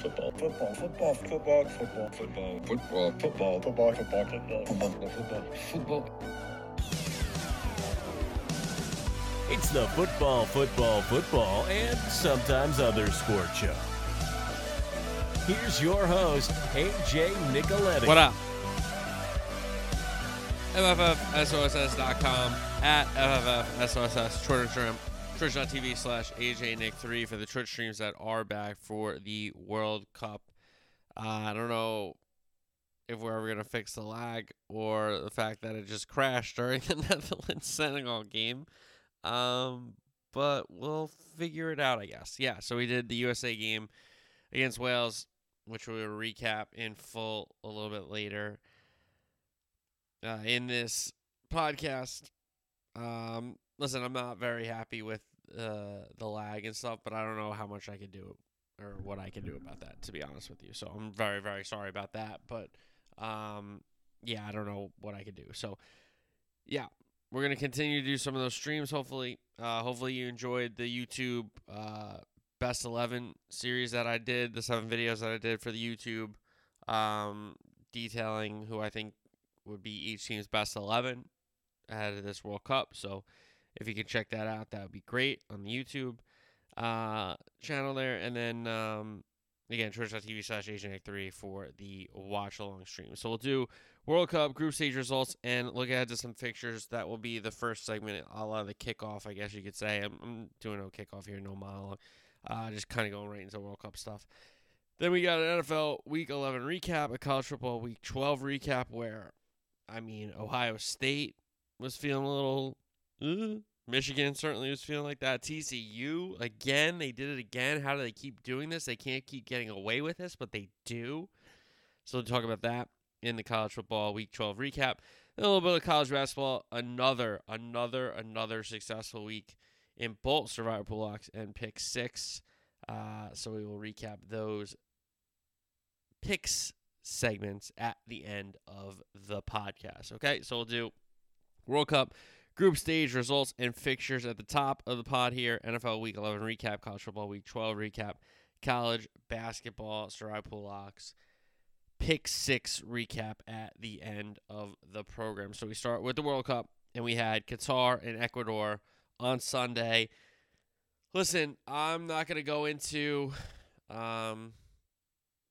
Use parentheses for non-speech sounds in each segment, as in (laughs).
football, football, football, football, football, football, football, football, football, football, football, football, football, football. It's the football, football, football, and sometimes other sport show. Here's your host, AJ Nicoletti. What up? MFFSOSS.com at FFFSOSS, Twitter, Instagram, Twitch.tv slash AJNick3 for the Twitch streams that are back for the World Cup. Uh, I don't know if we're ever going to fix the lag or the fact that it just crashed during (laughs) the Netherlands Senegal game. Um, but we'll figure it out, I guess. Yeah, so we did the USA game against Wales, which we will recap in full a little bit later uh, in this podcast. Um, listen, I'm not very happy with uh, the lag and stuff, but I don't know how much I can do or what I can do about that, to be honest with you. So I'm very, very sorry about that. But um, yeah, I don't know what I can do. So yeah, we're gonna continue to do some of those streams. Hopefully, uh, hopefully you enjoyed the YouTube uh, best eleven series that I did, the seven videos that I did for the YouTube, um, detailing who I think would be each team's best eleven ahead of this World Cup. So if you could check that out, that would be great on the YouTube uh, channel there. And then um, again, twitch.tv slash AJNick3 for the watch along stream. So we'll do World Cup group stage results and look ahead to some fixtures. That will be the first segment, a lot of the kickoff, I guess you could say. I'm, I'm doing no kickoff here, no monologue. Uh, just kind of going right into World Cup stuff. Then we got an NFL Week 11 recap, a college football Week 12 recap, where, I mean, Ohio State was feeling a little. Uh, Michigan certainly was feeling like that. TCU, again, they did it again. How do they keep doing this? They can't keep getting away with this, but they do. So we'll talk about that in the college football week 12 recap. And a little bit of college basketball. Another, another, another successful week in both Survivor Pool Locks and Pick 6. Uh, so we will recap those picks segments at the end of the podcast. Okay, so we'll do World Cup group stage results and fixtures at the top of the pod here. NFL Week 11 recap, college football Week 12 recap, college basketball, Survivor Pool Locks, pick six recap at the end of the program. So we start with the World Cup, and we had Qatar and Ecuador on Sunday. Listen, I'm not going to go into um,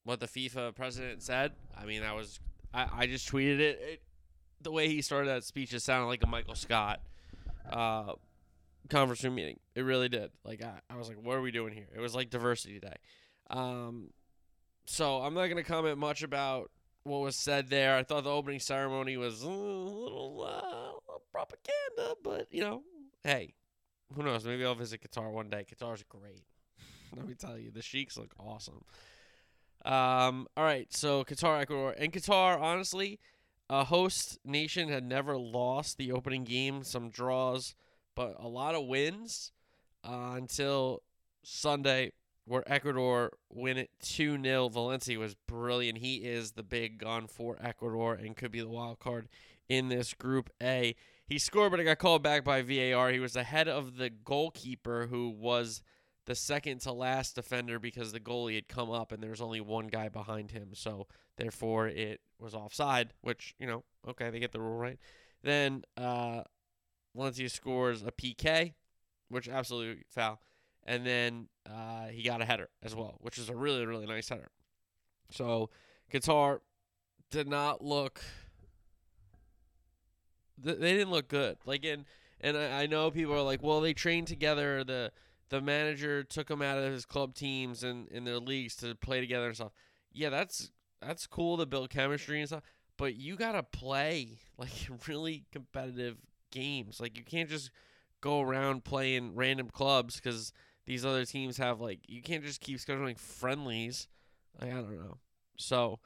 what the FIFA president said. I mean, that was I, I just tweeted it. it. The way he started that speech, it sounded like a Michael Scott uh, conference room meeting. It really did. Like I, I was like, what are we doing here? It was like diversity day. Um, so I'm not gonna comment much about what was said there. I thought the opening ceremony was a little, uh, propaganda, but you know, hey, who knows? Maybe I'll visit Qatar one day. Qatar's great. (laughs) Let me tell you, the Sheiks look awesome. Um, all right, so Qatar, Ecuador, and Qatar, honestly, a host nation had never lost the opening game. Some draws, but a lot of wins uh, until Sunday, where Ecuador win it 2 0. Valencia was brilliant. He is the big gun for Ecuador and could be the wild card in this Group A. He scored, but it got called back by VAR. He was ahead of the goalkeeper, who was the second to last defender because the goalie had come up and there was only one guy behind him. So, therefore, it was offside, which, you know, okay, they get the rule right. Then uh, Valencia scores a PK, which absolutely foul and then uh, he got a header as well, which is a really really nice header. So Qatar did not look. They didn't look good. Like in, and I, I know people are like, well, they trained together. The the manager took them out of his club teams and in their leagues to play together and stuff. Yeah, that's that's cool to build chemistry and stuff. But you gotta play (laughs) like really competitive games. Like you can't just go around playing random clubs because these other teams have like you can't just keep scheduling friendlies. Like, I don't know. So,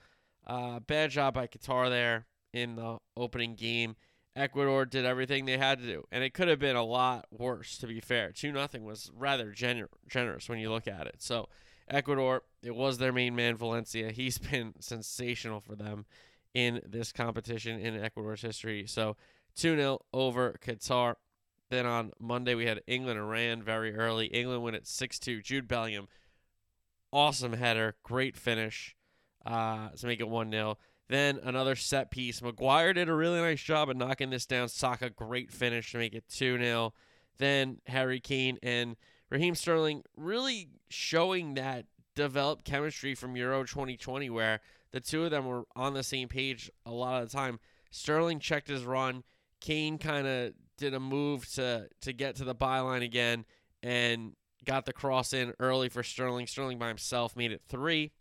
uh, bad job by Qatar there in the opening game. Ecuador did everything they had to do, and it could have been a lot worse. To be fair, two nothing was rather gener- generous when you look at it. So, Ecuador, it was their main man Valencia. He's (laughs) been sensational for them in this competition in Ecuador's history. So, 2 0 over Qatar. Then on Monday we had England Iran very early. England win at 6-2. Jude Bellingham awesome header, great finish uh, to make it 1 0. Then another set piece. Maguire did a really nice job of knocking this down. Saka, great finish to make it 2 0. Then Harry Kane and Raheem Sterling really showing that developed chemistry from Euro 2020 where the two of them were on the same page a lot of the time. Sterling checked his run. Kane kind of did a move to to get to the byline again and got the cross in early for Sterling. Sterling by himself made it three.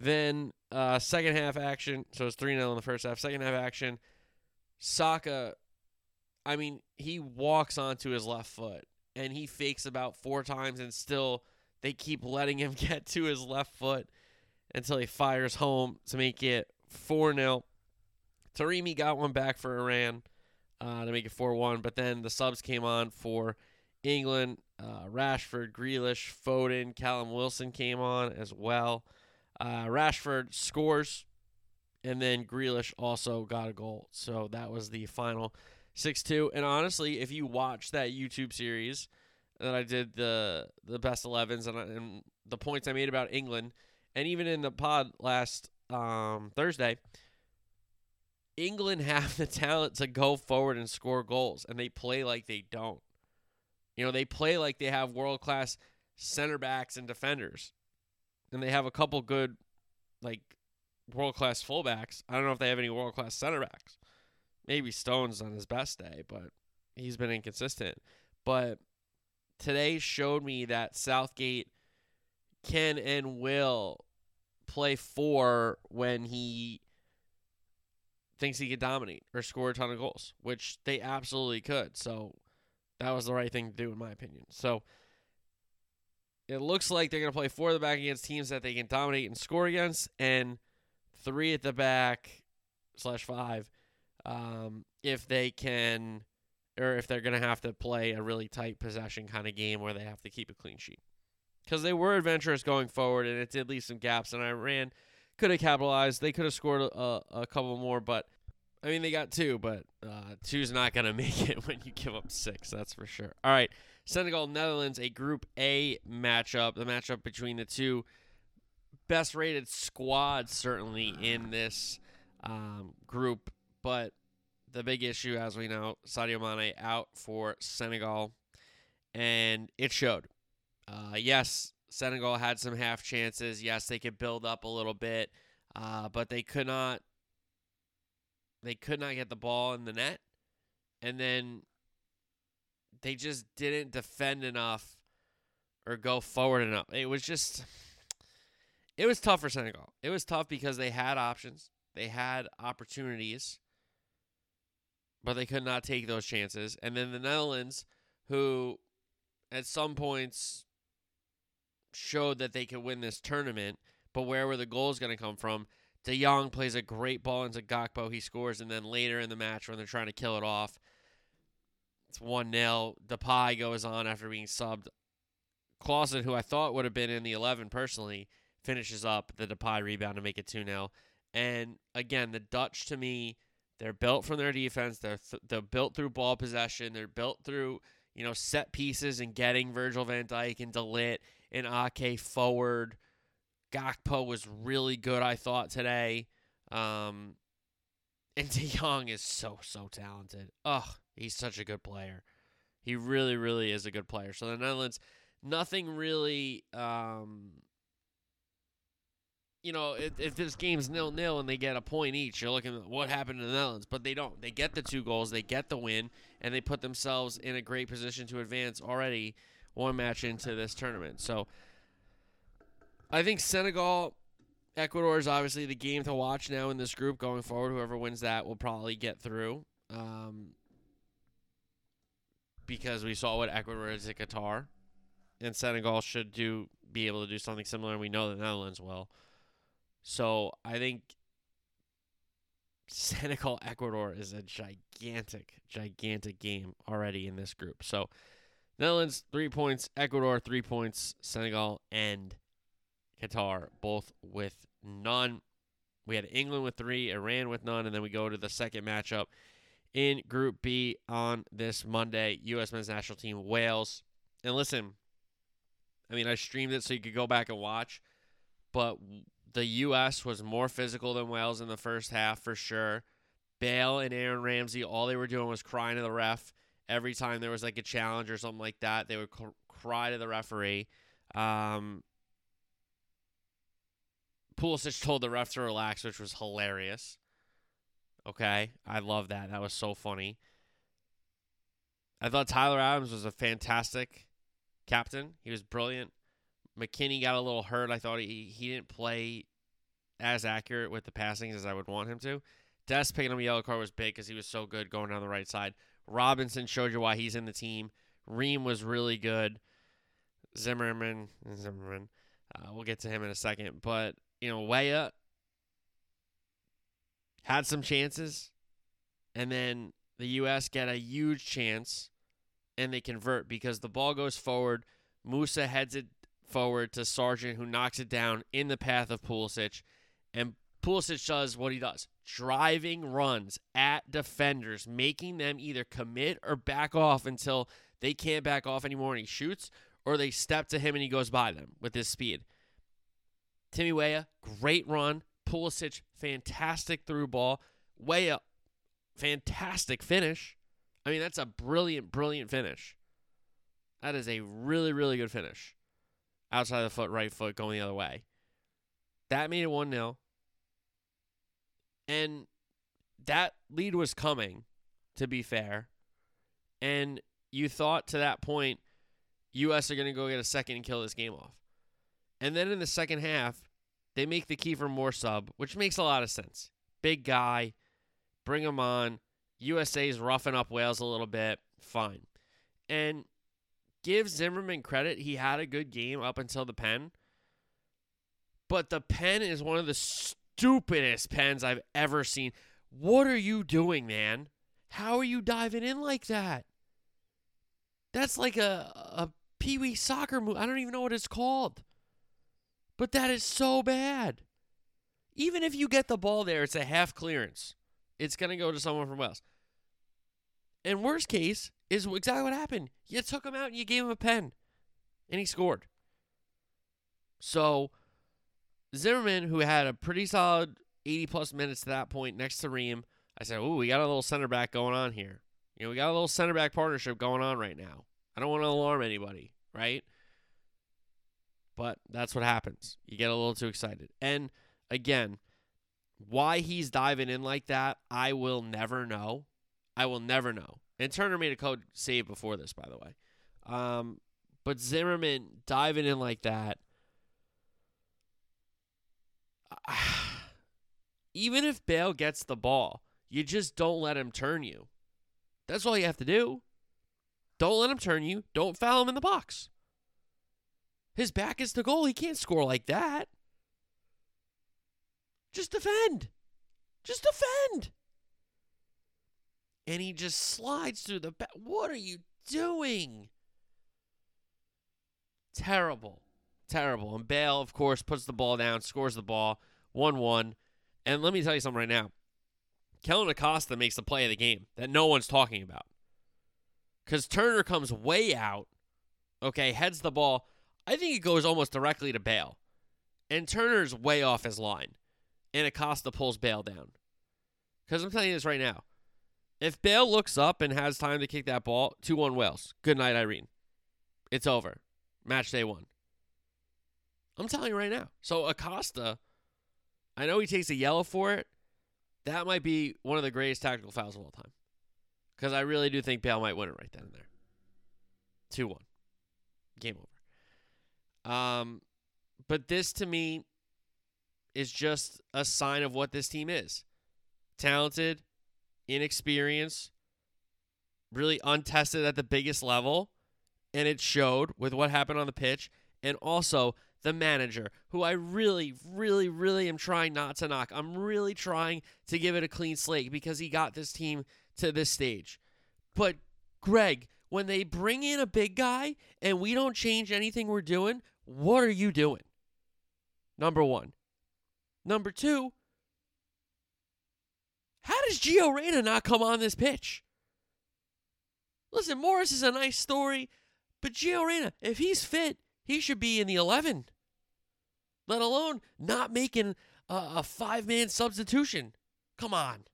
Then uh, second half action, so it's 3 0 in the first half. Second half action, Saka, I mean, he walks onto his left foot and he fakes about four times and still they keep letting him (laughs) get to his left foot until he fires home to make it 4 0. Taremi got one back for Iran uh, to make it 4 1, but then the subs came on for England. Uh, Rashford, Grealish, Foden, Callum Wilson came on as well. Uh, Rashford scores, and then Grealish also got a goal. So that was the final 6 2. And honestly, if you watch that YouTube series that I did, the the best 11s and, and the points I made about England, and even in the pod last um, Thursday, England (laughs) have the talent to go forward and score goals, and they play like they don't. You know, they play like they have world class center backs and defenders and they have a couple good, like, world class fullbacks. I don't know if they have any world class center backs. Maybe Stones on his best day, but he's been inconsistent. But today showed me that Southgate can and will play four when he thinks he could dominate or score a ton of goals, which they absolutely could. So that was the right thing to do, in my opinion. So it looks like they're going to play four at the back against teams that they can dominate and score against, and three at the back slash five um, if they can, or if they're going to have to play a really tight possession kind of game where they have to keep a clean sheet. Because they were adventurous going forward, and it did leave some gaps, and Iran could have capitalized. They could have scored a, a couple more, but I mean, they got two, but uh, two's not going (laughs) to make it when you give up six, that's for sure. All right. Senegal Netherlands, a Group A matchup, the matchup between the two best rated squads, certainly in this um, group. But the big issue, as we know, Sadio Mane out for Senegal, and it showed. Uh, yes, Senegal had some half chances. Yes, they could build up a little bit, uh, but they could not. They could not get the ball in the net, and then they just didn't defend enough or go forward enough. It was just it was tough for Senegal. It was tough because they had options. They had opportunities, but they could not take those chances. And then the Netherlands, who at some points showed that they could win this tournament, but where were the goals going to come from? De Jong plays a great ball into Gakpo. He scores, and then later in the match, when they're trying to kill it off, it's 1 0. Depay goes on after being subbed. Klaassen, who I thought would have been in the 11 personally, finishes up the Depay rebound to make it 2 0. And again, the Dutch to me, they're built from their defense. They're th- they're built through ball possession. They're built through you know set pieces and getting Virgil Van Dijk and De Ligt and Ake forward. Gakpo was really good, I thought today. Um, and De Jong is so so talented. Ugh, He's such a good player. He really, really is a good player. So the Netherlands, nothing really. Um, you know, if, if this game's nil nil and they get a point each, you're looking at what happened to the Netherlands. But they don't. They get the two goals, they get the win, and they put themselves in a great position to advance already one match into this tournament. So I think Senegal, Ecuador is obviously the game to watch now in this group going forward. Whoever wins that will probably get through. Um, because we saw what Ecuador did to Qatar, and Senegal should do be able to do something similar, and we know the Netherlands will. So I think Senegal Ecuador is a gigantic, gigantic game already in this group. So Netherlands three points, Ecuador three points, Senegal and Qatar both with none. We had England with three, Iran with none, and then we go to the second matchup in Group B on this Monday. U.S. men's national team, Wales. And listen, I mean, I streamed it so you could go back and watch, but the U.S. was more physical than Wales in the first half for sure. Bale and Aaron Ramsey, all they were doing was crying to the ref every time there was like a challenge or something like that. They would cr- cry to the referee. Um, Pulisic told the ref to relax, which was hilarious. Okay, I love that. That was so funny. I thought Tyler Adams was a fantastic captain. He was brilliant. McKennie got a little hurt. I thought he he didn't play as accurate with the passings as I would want him to. Dest picking up a yellow card was big because he was so good going down the right side. Robinson showed you why he's in the team. Ream was really good. Zimmerman, Zimmerman, uh, we'll get to him in a second. But you know, Weah had some chances, and then the U.S. get a huge chance, and they convert because the ball goes forward. Musah heads it forward to Sargent, who knocks it down in the path of Pulisic, and Pulisic does what he does driving runs at defenders, making them either commit or back off until they can't back off anymore and he shoots, or they step to him and he goes by them with his speed. Timmy Weah, great run. Pulisic, fantastic through ball. way up, fantastic finish. I mean, that's a brilliant, brilliant finish. That is a really, really good finish. Outside the foot, right foot, going the other way. That made it 1 0. And that lead was coming, to be fair. And you thought to that point, U.S. are going to go get a second and kill this game off. And then in the second half, they make the Kiefer Moore sub, which makes a lot of sense. Big guy, bring him on. USA's roughing up Wales a little bit. Fine. And give Zimmerman credit. He had a good game up until the pen. But the pen is one of the stupidest pens I've ever seen. What are you doing, man? How are you diving in like that? That's like a, a pee wee soccer move. I don't even know what it's called. But that is so bad. Even if you get the ball there, it's a half clearance. It's going to go to someone from Wales. And worst case is exactly what happened. You took him out and you gave him a pen, and he scored. So Zimmerman, who had a pretty solid 80 plus minutes to that point next to Ream, I said, "Ooh, we got a little center back going on here. You know, we got a little center back partnership going on right now. I don't want to alarm anybody, right? But that's what happens. You get a little too excited. And again, why he's diving in like that, I will never know. I will never know. And Turner made a code save before this, by the way. Um, but Zimmerman diving in like that, (sighs) even if Bale gets the ball, you just don't let him turn you. That's all you have to do. Don't let him turn you. Don't foul him in the box. His back is the goal. He can't score like that. Just defend. Just defend. And he just slides through the back. What are you doing? Terrible. Terrible. And Bale, of course, puts the ball down, scores the ball, 1 1. And let me tell you something right now. Kellyn Acosta makes the play of the game that no one's talking about. Because Turner comes way out, okay, heads the ball. I think it goes almost directly to Bale. And Turner's way off his line. And Acosta pulls Bale down. Because I'm telling you this right now. If Bale looks up and has time to kick that ball, 2 1 Wales. Good night, Irene. It's over. Match day one. I'm telling you right now. So Acosta, I know he takes a yellow for it. That might be one of the greatest tactical fouls of all time. Because I really do think Bale might win it right then and there. 2 1. Game over. Um, but this to me is just a sign of what this team is talented, inexperienced, really untested at the biggest level. And it showed with what happened on the pitch. And also the manager, who I really, really, really am trying not to knock. I'm really trying to give it a clean slate because he got this team to this stage. But Greg, when they bring in a big guy and we don't change anything we're doing, what are you doing? Number one. Number two, how does Gio Reyna not come on this pitch? Listen, Morris is a nice story, but Gio Reyna, if he's fit, he should be in the 11, let alone not making a, a five man substitution. Come on.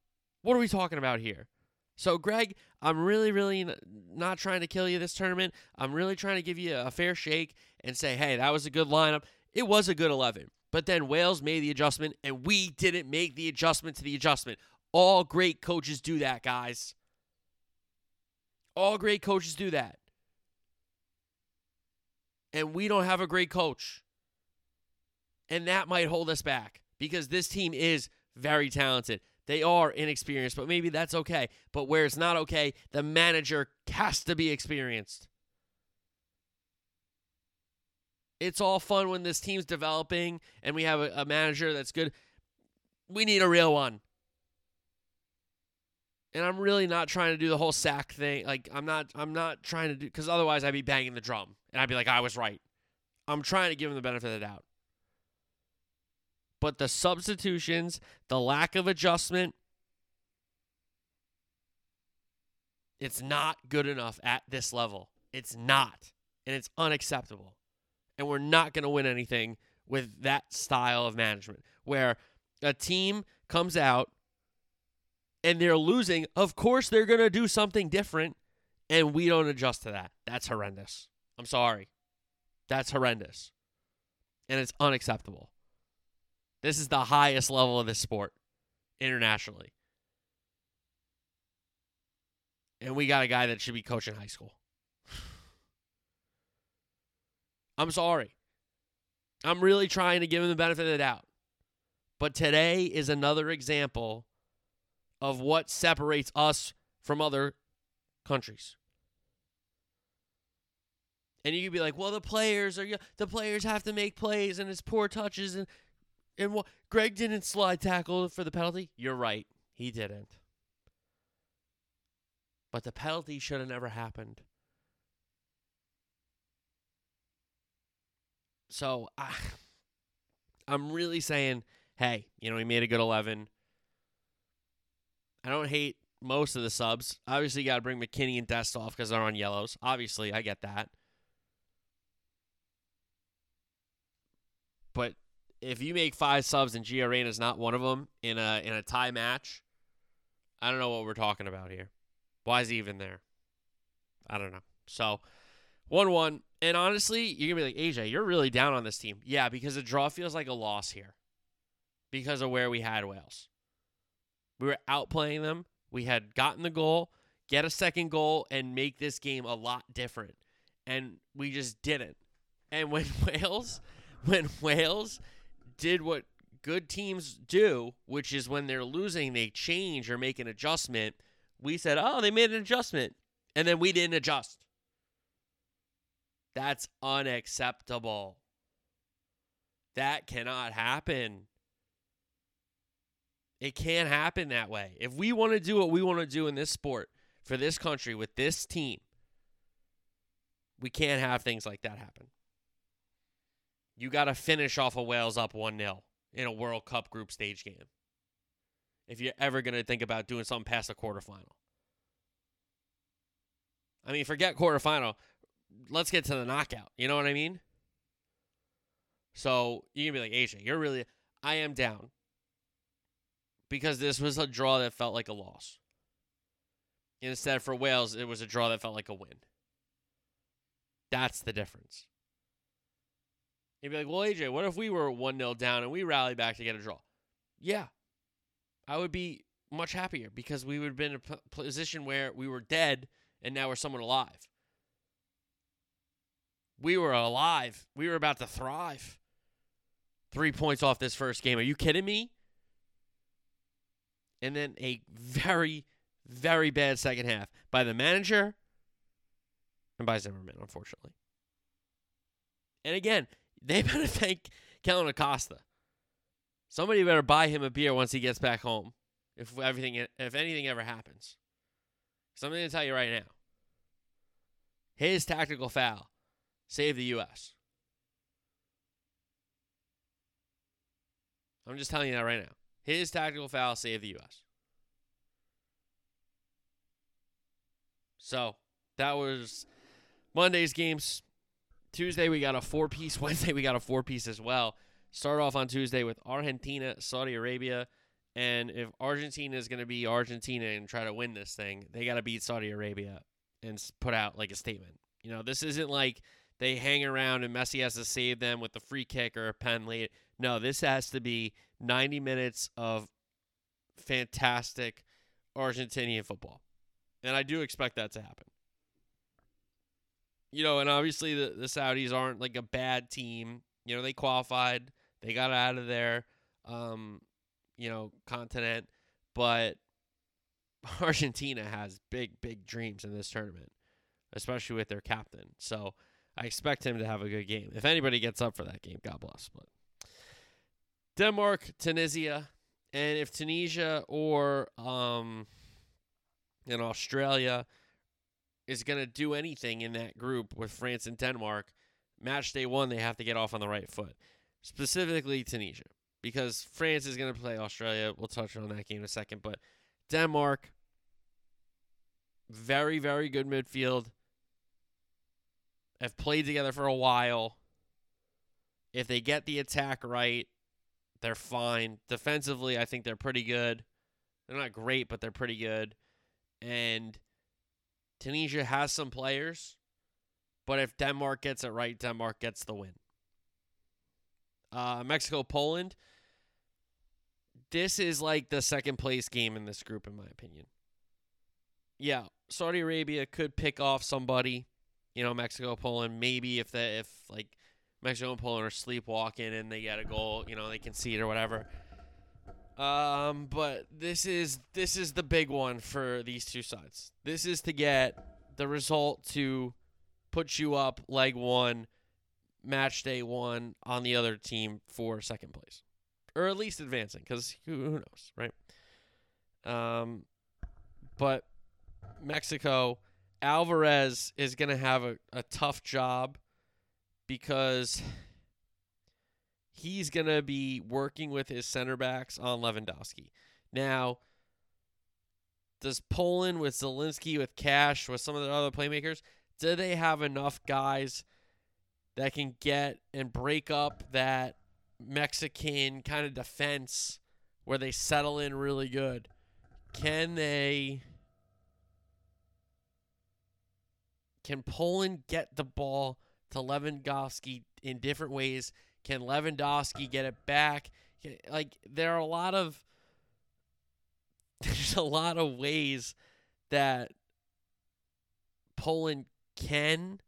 What are we talking about here? So, Greg, I'm really, really not trying to kill you this tournament. I'm really trying to give you a fair shake and say, hey, that was a good lineup. It was a good 11. But then Wales made the adjustment, and we didn't make the adjustment to the adjustment. All great coaches do that, guys. All great coaches do that. And we don't have a great coach. And that might hold us back because this team is very talented. They are inexperienced, but maybe that's okay. But where it's not okay, the manager has to be experienced. It's all fun when this team's developing and we have a, a manager that's good. We need a real one. And I'm really not trying to do the whole sack thing. Like I'm not I'm not trying to do cuz otherwise I'd be banging the drum and I'd be like I was right. I'm trying to give him the benefit of the doubt. But the substitutions, the lack of adjustment, it's not good enough at this level. It's not. And it's unacceptable. And we're not going to win anything with that style of management where a team comes out and they're losing. Of course, they're going to do something different, and we don't adjust to that. That's horrendous. I'm sorry. That's horrendous. And it's unacceptable. This is the highest level of this sport internationally. And we got a guy that should be coaching high school. (sighs) I'm sorry. I'm really trying to give him the benefit of the doubt. But today is another example of what separates us from other countries. And you could be like, "Well, the players are the players have to make plays and it's poor touches and and what Greg didn't slide tackle for the penalty." You're right. He didn't. But the penalty should have never happened. So I, (sighs) I'm really saying, hey, you know, he made a good 11. I don't hate most of the subs. Obviously, you got to bring McKennie and Dest off because they're on yellows. Obviously, I get that. But if you make five subs and Gio is not one of them in a in a tie match, I don't know what we're talking about here. Why is he even there? I don't know. So, 1 1. And honestly, you're to be like, AJ, you're really down on this team. Yeah, because the draw feels like a loss here because of where we had Wales. We were outplaying them. We had gotten the goal, get a second goal, and make this game a lot different. And we just didn't. And when (laughs) Wales, when Wales did what good teams do, which is when they're losing, they change or make an adjustment. We said, oh, they made an adjustment. And then we didn't adjust. That's unacceptable. That cannot happen. It can't happen that way. If we want to do what we want to do in this sport for this country with this team, we can't have things like that happen. You got to finish off a Wales up 1 0 in a World Cup group stage game. If you're ever going to think about doing something past the quarterfinal. I mean, forget quarterfinal let's get to the knockout. You know what I mean? So you can be like, AJ, you're really, I am down because this was a draw that felt like a loss. Instead, for Wales, it was a draw that felt like a win. That's the difference. You'd be like, well, AJ, what if we were 1 0 down and we rallied back to get a draw? Yeah. I would be much happier because we would have been in a position where we were dead and now we're someone alive. We were alive. We were about to thrive. Three points off this first game. Are you kidding me? And then a very, very bad second half by the manager and by Zimmerman, unfortunately. And again, (laughs) they better thank Kellyn Acosta. Somebody better buy him a beer once he gets back home. If everything, if anything ever happens, something to tell you right now. His tactical foul save the U.S. I'm just telling you that right now. His tactical foul saved the U.S. So that was Monday's games. Tuesday we got a four piece. (laughs) Wednesday we got a four piece as well. Start off on Tuesday with Argentina, Saudi Arabia. And if Argentina is going to be Argentina and try to win this thing, they got to beat Saudi Arabia and put out like a statement. You know, this isn't like they hang around and Messi has to save them with a free kick or a pen late. No, this has to be 90 minutes of fantastic Argentinian football. And I do expect that to happen. You know, and obviously the, the Saudis aren't like a bad team. You know, they qualified, they got out of their, um, you know, continent, but (laughs) Argentina has big, big dreams in this tournament, especially with their captain. So I expect him to have a good game. If anybody gets up for that game, God bless. But Denmark, Tunisia, and if Tunisia or um, in Australia is going to do anything in that group with France and Denmark, match day one, they have to get off on the right foot. Specifically, Tunisia because France is going to play Australia. We'll touch on that game in a second. But Denmark, very, very good midfield. Have played together for a while. If they get the attack right, they're fine. Defensively, I think they're pretty good. They're not great, but they're pretty good. And Tunisia has some players, but if Denmark gets it right, Denmark gets the win. Uh, Mexico, Poland this is like the second place game in this group, in my opinion. Yeah, Saudi Arabia could pick off somebody, you know, Mexico, Poland. Maybe if the if like Mexico and Poland are sleepwalking and they get a goal, you know, they concede or whatever. Um, but this is this is the big one for these two sides. This is to get the result to put you up leg one, match day one on the other team for second place or at least advancing, because who, who knows, right? Um, but Mexico, Alvarez is going to have a, a tough job because he's going to be working with his center backs on Lewandowski. Now, does Poland with Zielinski, with Cash, with some of the other playmakers, do they have enough guys that can get and break up that Mexican kind of defense where they settle in really good. Can they can Poland get the ball to Lewandowski in different ways? Can Lewandowski get it back? like there are a lot of (laughs) there's a lot of ways that Poland can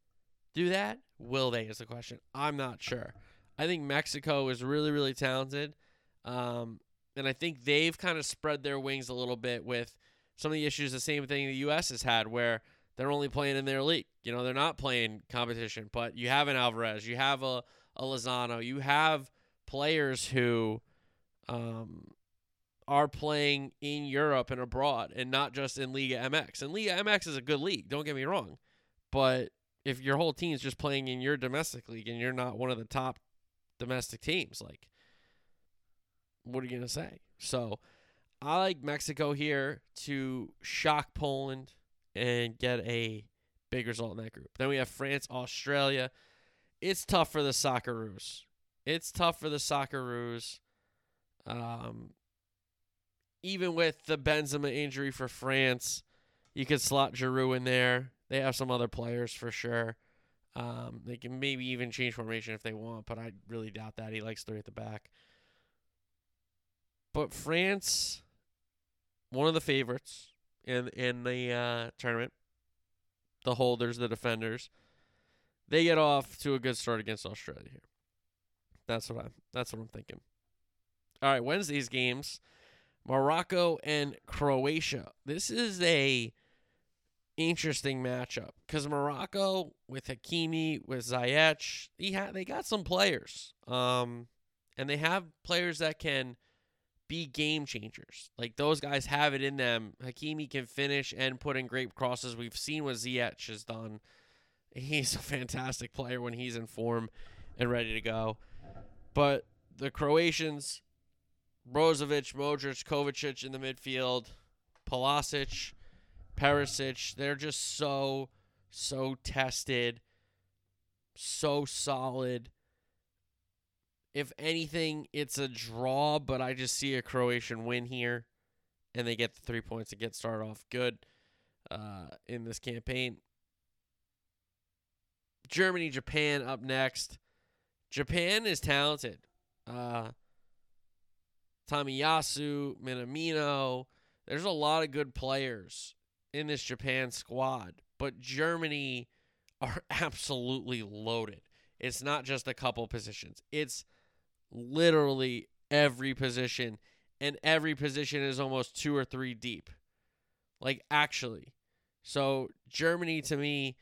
do that. Will they is the question. I'm not sure. I think Mexico is really, really talented. Um, and I think they've kind of spread their wings a little bit with some of the issues, the same thing the U.S. has had, where they're only playing in their league. You know, they're not playing competition, but you have an Alvarez, you have a, a Lozano, you have players who um, are playing in Europe and abroad and not just in Liga MX. And Liga MX is a good league, don't get me wrong. But if your whole team is just playing in your domestic league and you're not one of the top domestic teams. Like, what are you going to say? So I like Mexico here to shock Poland and get a big result in that group. Then we have France, Australia. It's tough for the Socceroos. It's tough for the Socceroos. Um, even with the Benzema injury for France, you could slot Giroud in there. They have some other players for sure. Um, they can maybe even change formation if they want, but I really doubt that. He likes three at the back. But France, one of the favorites in in the uh, tournament, the holders, the defenders, they get off to a good start against Australia here. That's what I'm. That's what I'm thinking. All right, Wednesday's games, Morocco and Croatia. This is a interesting matchup because Morocco with Hakimi with Ziyech, they ha- they got some players, um, and they have players that can be game changers. Like those guys have it in them. Hakimi can finish and put in great crosses. We've seen what Ziyech has done. He's (laughs) a fantastic player when he's in form and ready to go. But the Croatians, Brozovic, Modric, Kovacic in the midfield, Pulisic, Perisic, they're just so, so tested, so solid. If anything, it's a draw, but I just see a Croatian win here, and they get the three points to get started off good uh, in this campaign. Germany, Japan up next. Japan is talented. Uh, Tomiyasu, Minamino. There's a lot of good players in this Japan squad, but Germany are (laughs) absolutely loaded. It's not just a couple positions. It's literally every position, and every position is almost two or three deep. Like, actually. So, Germany to me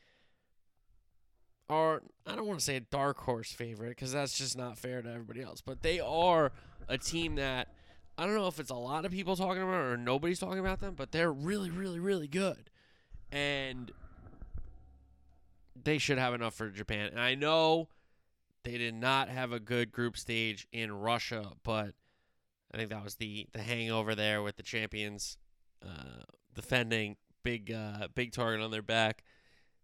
are, I don't want to say a dark horse favorite because that's just not fair to everybody else, but they are a team that I don't know if it's a lot of people talking about or nobody's talking about them, but they're really, really, really good. And they should have enough for Japan. And I know they did not have a good group stage in Russia, but I think that was the the hangover there with the champions uh, defending big uh, big target on their back,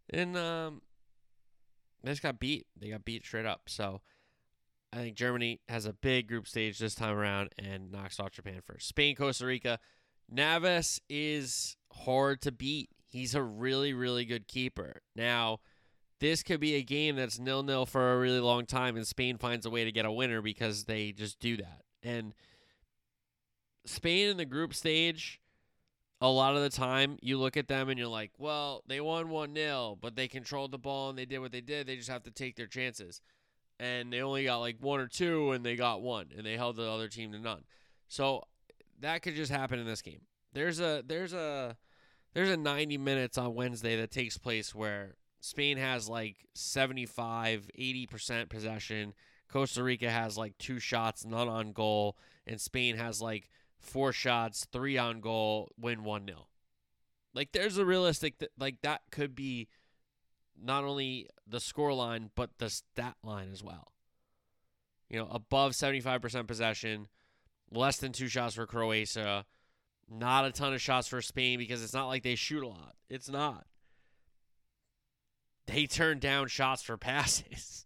and um, they just got beat. They got beat straight up. So I think Germany has a big group stage this time around and knocks off Japan first. Spain, Costa Rica. Navas is hard to beat. He's a really, really good keeper. Now, this could be a game that's nil nil for a really long time, and Spain finds a way to get a winner because they just do that. And Spain in the group stage, a lot of the time, you look at them and you're like, well, they won 1 0, but they controlled the ball and they did what they did. They just have to take their chances. And they only got like one or two, and they got one, and they held the other team to none. So that could just happen in this game. There's a there's a there's a 90 minutes on Wednesday that takes place where Spain has like 75, 80% possession. Costa Rica has like two shots, none on goal. And Spain has like four shots, three on goal, win 1 0. Like, there's a realistic, th- like, that could be not only the score line, but the stat line as well. You know, above 75% possession, less than two shots for Croatia, not a ton of shots for Spain because it's not like they shoot a lot. It's not they turn down shots for passes.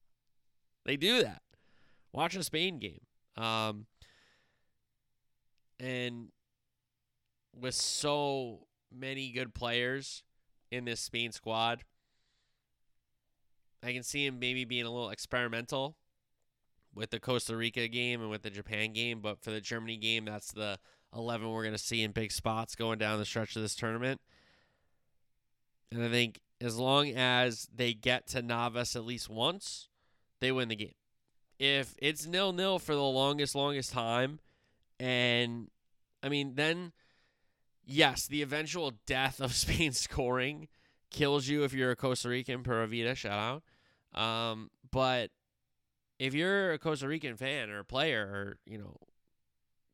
(laughs) they do that. Watch a Spain game. Um, and with so many good players in this Spain squad, I can see him maybe being a little experimental with the Costa Rica game and with the Japan game, but for the Germany game, that's the 11 we're going to see in big spots going down the stretch of this tournament. And I think as long as they get to Navas at least once, they win the game. If it's nil nil for the longest, longest time, and I mean, then yes, the eventual death of (laughs) Spain scoring kills you if you're a Costa Rican. Pura Vida, shout out. Um, but if you're a Costa Rican fan or player or you know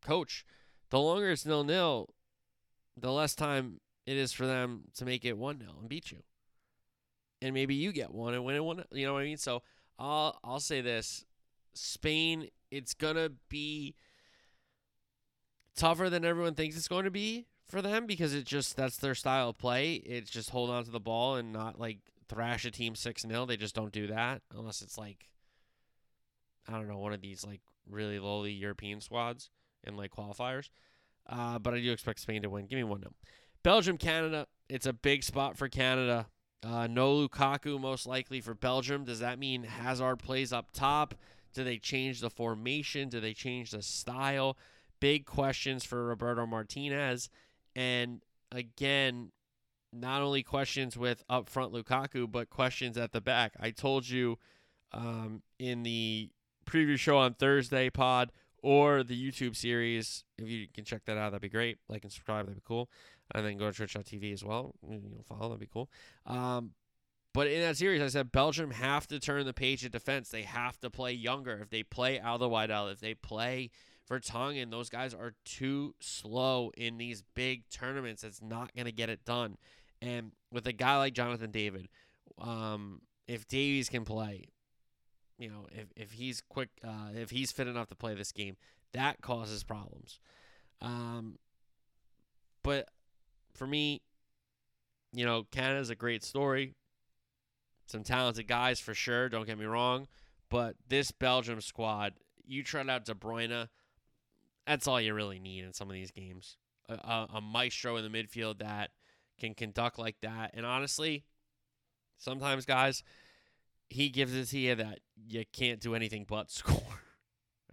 coach, the longer it's nil nil, the less time it is for them to make it one nil and beat you and maybe you get one and win it one. You know what I mean? So I'll I'll say this: Spain, it's gonna be tougher than everyone thinks it's going to be for them because it just that's their style of play. It's just hold on to the ball and not like thrash a team six 0 They just don't do that unless it's like I don't know one of these like really lowly European squads in like qualifiers. Uh, but I do expect Spain to win. Give me one 0 Belgium, Canada. It's a big spot for Canada. Uh, no Lukaku, most likely for Belgium. Does that mean Hazard plays up top? Do they change the formation? Do they change the style? Big questions for Roberto Martinez. And again, not only questions with up front Lukaku, but questions at the back. I told you um, in the preview show on Thursday pod or the YouTube series. If you can check that out, that'd be great. Like and subscribe, that'd be cool and then go to Twitch.tv as well. You know, follow that'd be cool. Um, but in that series, I said Belgium have to turn the page of defense. They have to play younger. If they play Alderweireld, if they play Vertonghen, those guys are too slow in these big tournaments. It's not going to get it done. And with a guy like Jonathan David, um, if Davies can play, you know, if, if he's quick, uh, if he's fit enough to play this game, that causes problems. Um, but for me, you know, Canada's a great story, some talented guys for sure. Don't get me wrong, but this Belgium squad, you trot out De Bruyne, that's all you really need in some of these games. A, a, a maestro in the midfield that can conduct like that, and honestly, sometimes guys, he gives it to you that you can't do anything but (laughs) score.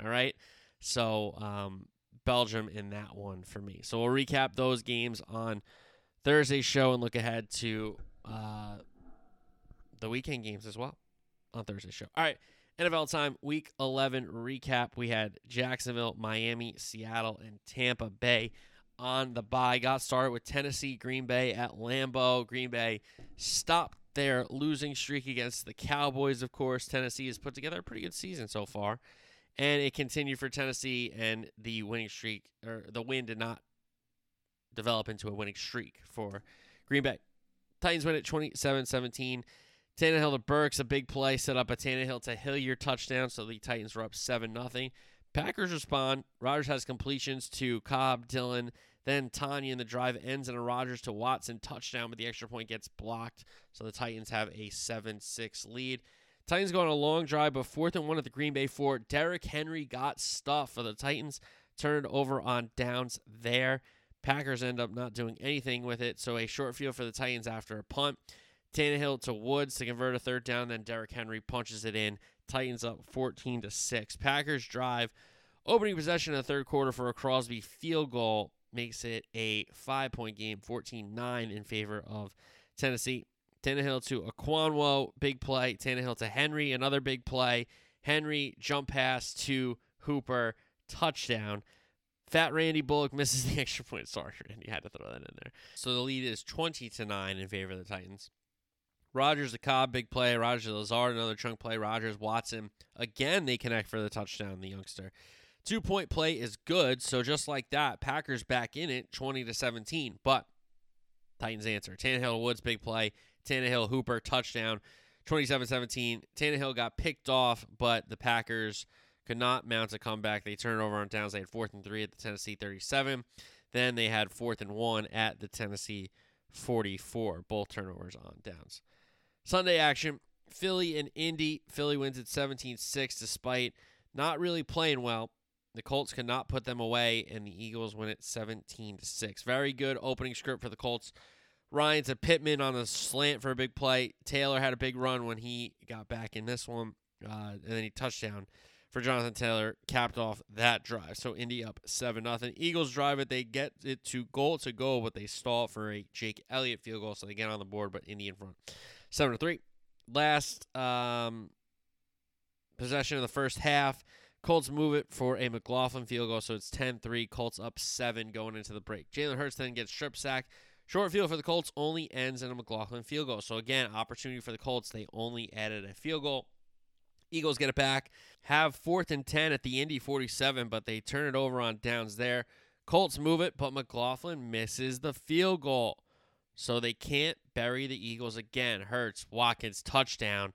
all right, so um, Belgium in that one for me. So we'll recap those games on Thursday's show and look ahead to uh, the weekend games as well on Thursday's show. All right, NFL time, week 11 recap. We had Jacksonville, Miami, Seattle, and Tampa Bay on the bye. Got started with Tennessee, Green Bay at Lambeau. Green Bay stopped their losing streak against the Cowboys, of course. Tennessee has put together a pretty good season so far and it continued for Tennessee, and the winning streak or the win did not develop into a winning streak for Green Bay. Titans win at 27-17. Tannehill to Burks, a big play, set up a Tannehill to Hilliard touchdown, so the Titans were up 7 0 Packers respond. Rodgers has completions to Cobb, Dillon, then Tonyan, and the drive ends in a Rodgers to Watson touchdown, but the extra point gets blocked, so the Titans have a 7 6 lead. Titans go on a long drive, but fourth and one at the Green Bay four. Derrick Henry got stuff for the Titans. Turned over on downs there. Packers end up not doing anything with it, so a short field for the Titans after a punt. Tannehill to Woods to convert a third down, then Derrick Henry punches it in. Titans up 14 to 6. Packers drive. Opening possession in the third quarter for a Crosby field goal makes it a five point game, 14 9 in favor of Tennessee. Tannehill to Okonkwo, big play. Tannehill to Henry, another big play. Henry jump pass to Hooper, touchdown. Fat Randy Bullock misses the (laughs) extra point. Sorry, Randy, had to throw that in there. So the lead is 20 to 9 in favor of the Titans. Rodgers the Cobb, big play. Rodgers Lazard, another chunk play. Rodgers Watson. Again, they connect for the touchdown, the youngster. Two point play is good. So just like that, Packers back in it, 20 to 17. But Titans answer. Tannehill Woods, big play. Tannehill, Hooper, touchdown. 27 17. Tannehill got picked off, but the Packers could not mount a comeback. They turned over on downs. They had fourth and three at the Tennessee 37. Then they had fourth and one at the Tennessee 44. Both turnovers on downs. Sunday action Philly and Indy. Philly wins at 17 6 despite not really playing well. The Colts could not put them away, and the Eagles win at 17 6. Very good opening script for the Colts. Ryan to Pittman on a slant for a big play. Taylor had a big run when he got back in this one, uh, and then he touchdown for Jonathan Taylor capped off that drive. So Indy up seven nothing. Eagles drive it. They get it to goal to goal, but they stall for a Jake Elliott field goal, so they get on the board. But Indy in front, seven to three. Last um, possession of the first half. Colts move it for a McLaughlin field goal, so it's 10-3. Colts up seven going into the break. Jalen Hurts then gets strip sack. Short field for the Colts only ends in a McLaughlin field goal. So again, opportunity for the Colts. They only added a field goal. Eagles get it back. Have fourth and 10 at the Indy 47, but they turn it over on downs there. Colts move it, but McLaughlin misses the field goal. So they can't bury the Eagles again. Hurts, Watkins, touchdown.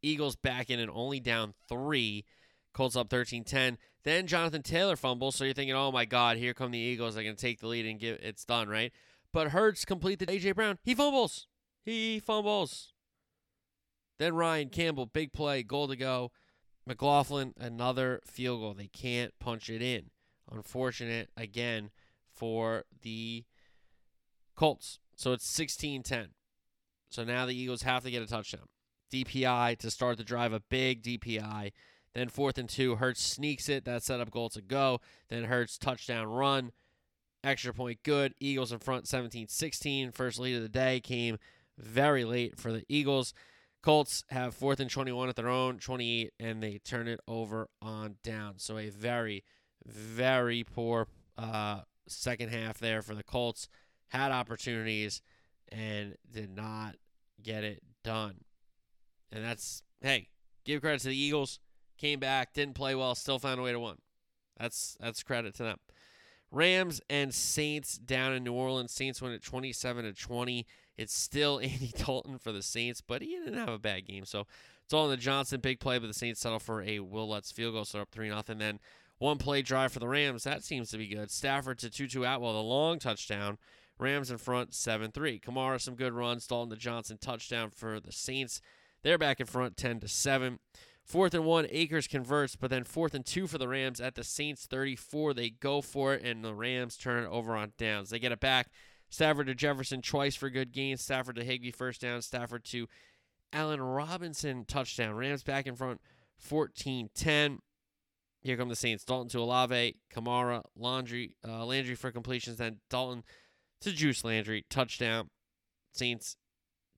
Eagles back in and only down three. Colts up 13 10. Then Jonathan Taylor fumbles. So you're thinking, oh my God, here come the Eagles. They're going to take the lead and give it's done, right? But Hurts completed A.J. Brown. He fumbles. He fumbles. Then Ryan Campbell, big play, goal to go. McLaughlin, another field goal. They can't punch it in. Unfortunate again for the Colts. So it's 16 10. So now the Eagles have to get a touchdown. DPI to start the drive, a big DPI. Then fourth and two, Hurts sneaks it. That set up goal to go. Then Hurts touchdown run. Extra point good. Eagles in front 17 16. First lead of the day came very late for the Eagles. Colts have fourth and 21 at their own 28, and they turn it over on down. So a very, very poor uh, second half there for the Colts. Had opportunities and did not get it done. And that's, hey, give credit to the Eagles. Came back, didn't play well, still found a way to win. That's that's credit to them. Rams and Saints down in New Orleans. Saints win at 27 to 20. It's still (laughs) Andy Dalton for the Saints, but he didn't have a bad game. So it's all in the Johnson big play, but the Saints settle for a Wil Lutz field goal, so up 3 0. Then one play drive for the Rams. That seems to be good. Stafford to Tutu Atwell, the long touchdown. Rams in front 7 3. Kamara, some good runs. Dalton to Johnson, touchdown for the Saints. They're back in front 10 to 7. Fourth and one, Akers converts, but then fourth and two for the Rams at the Saints 34. They go for it, and the Rams turn it over on downs. They get it back. Stafford to Jefferson twice for good gains. Stafford to Higbee first down. Stafford to Allen Robinson touchdown. Rams back in front 14 10. Here come the Saints. Dalton to Olave, Kamara, Landry, uh, Landry for completions, then Dalton to Juice Landry, touchdown. Saints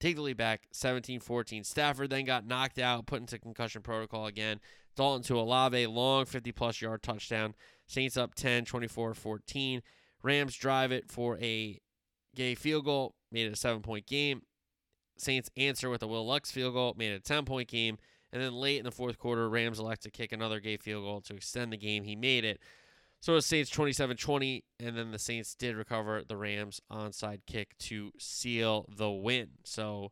take the lead back 17 14. Stafford then got knocked out, put into concussion protocol again. Dalton to Olave, long 50 plus yard touchdown. Saints up 10, 24 14. Rams drive it for a Gay field goal, made it a seven point game. Saints answer with a Wil Lutz field goal, made it a 10 point game. And then late in the fourth quarter, Rams elect to kick another Gay field goal to extend the game. He made it. So it Saints 27 20, and then the Saints did recover the Rams onside kick to seal the win. So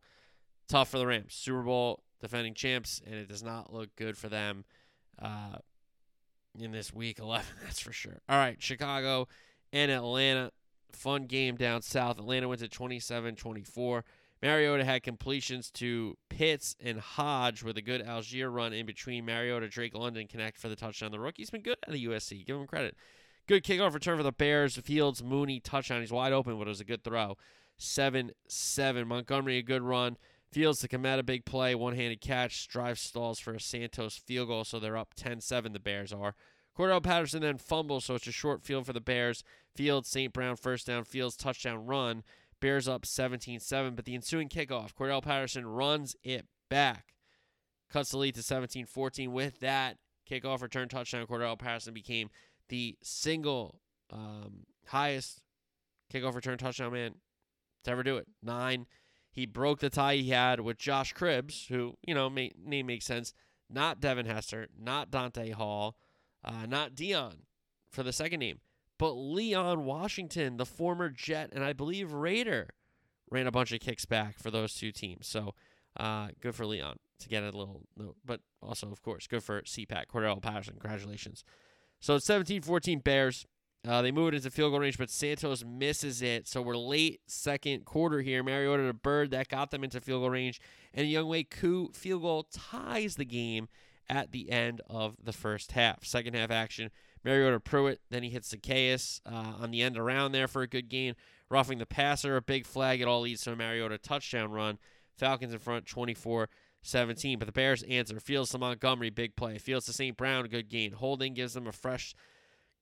tough for the Rams. Super Bowl defending champs, and it does not look good for them uh, in this week 11, (laughs) that's for sure. All right, Chicago and Atlanta. Fun game down south. Atlanta went to 27 24. Mariota had completions to Pitts and Hodge with a good Allgeier run in between. Mariota, Drake London connect for the touchdown. The rookie's been good at the USC. Give him credit. Good kickoff return for the Bears. Fields, Mooney, touchdown. He's wide open, but it was a good throw. 7 7. Montgomery, a good run. Fields to Kmet, a big play. One handed catch. Drive stalls for a Santos field goal, so they're up 10 7. The Bears are. Cordarrelle Patterson then fumbles, so it's a short field for the Bears. Fields, St. Brown, first down. Fields, touchdown run. Bears up 17 7, but the ensuing kickoff, Cordarrelle Patterson runs it back. Cuts the lead to 17 14. With that kickoff return touchdown, Cordarrelle Patterson became the single um, highest kickoff return touchdown man to ever do it. Nine. He broke the tie he had with Josh Cribbs, who, you know, may, name makes sense. Not Devin Hester, not Dante Hall, uh, not Dion for the second name. But Leon Washington, the former Jet and I believe Raider, ran a bunch of kicks back for those two teams. So uh, good for Leon to get a little note. But also, of course, good for CPAC, Cordarrelle Patterson. Congratulations. So it's 17 14 Bears. Uh, they move it into field goal range, but Santos misses it. So we're late second quarter here. Mariota to Byrd that got them into field goal range. And Younghoe Koo field goal ties the game at the end of the first half. Second half action. Mariota Pruitt. Then he hits Zaccheaus uh, on the end around there for a good gain. Roughing the passer, a big flag. It all leads to a Mariota touchdown run. Falcons in front 24 17. But the Bears answer. Fields to Montgomery, big play. Fields to St. Brown, good gain. Holding gives them a fresh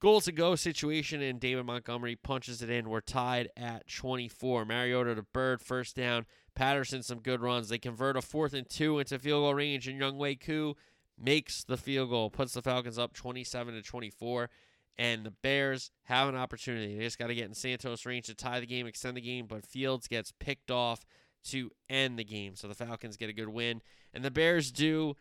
goal to go situation, and David Montgomery punches it in. We're tied at 24. Mariota to Byrd, first down. Patterson, some good runs. They convert a fourth and two into field goal range, and Younghoe Koo makes the field goal, puts the Falcons up 27 to 24. And the Bears have an opportunity. They just got to get in Santos' range to tie the game, extend the game, but Fields gets picked off to end the game. So the Falcons get a good win. And the Bears do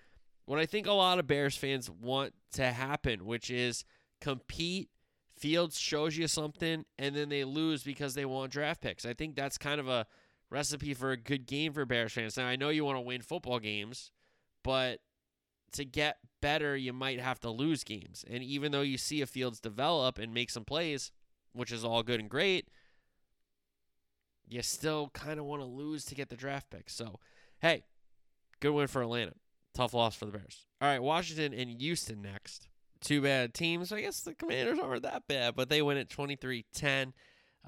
what I think a lot of Bears fans want to happen, which is compete. Fields shows you something, and then they lose because they want draft picks. I think that's kind of a recipe for a good game for Bears fans. Now, I know you want to win football games, but to get better, you might have to lose games. And even though you see a Fields develop and make some plays, which is all good and great, you still kind of want to lose to get the draft pick. So, hey, good win for Atlanta. Tough loss for the Bears. All right, Washington and Houston next. Two bad teams. I guess the Commanders aren't that bad, but they win at 23 10.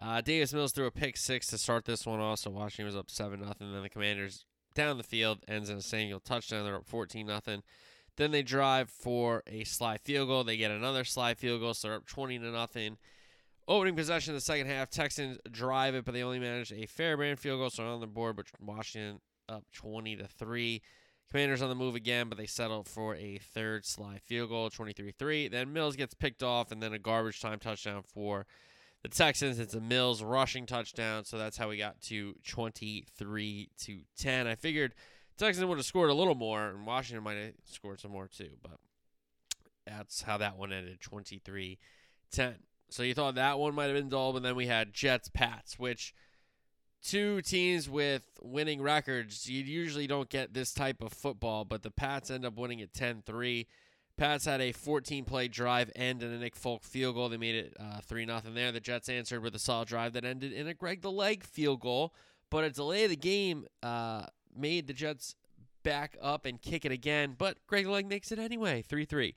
Uh, Davis Mills threw a pick six to start this one. Also, Washington was up 7 nothing. Then the Commanders down the field ends in a single touchdown. They're up 14 nothing. Then they drive for a Slye field goal. They get another Slye field goal, so they're up 20 to nothing. Opening possession in the second half, Texans drive it, but they only manage a Fairbairn field goal, so on the board. But Washington up 20 to three. Commanders on the move again, but they settle for a third Slye field goal, 23-3. Then Mills gets picked off, and then a garbage time touchdown for the Texans. It's a Mills rushing touchdown, so that's how we got to 23 to 10. I figured Texans would have scored a little more, and Washington might have scored some more too. But that's how that one ended 23 10. So you thought that one might have been dull, but then we had Jets Pats, which two teams with winning records. You usually don't get this type of football, but the Pats end up winning at 10 3. Pats had a 14 play drive end and a Nick Folk field goal. They made it uh, 3 0 there. The Jets answered with a solid drive that ended in a Greg the Leg field goal, but a delay of the game uh, made the Jets back up and kick it again, but Greg Legg makes it anyway, 3 3.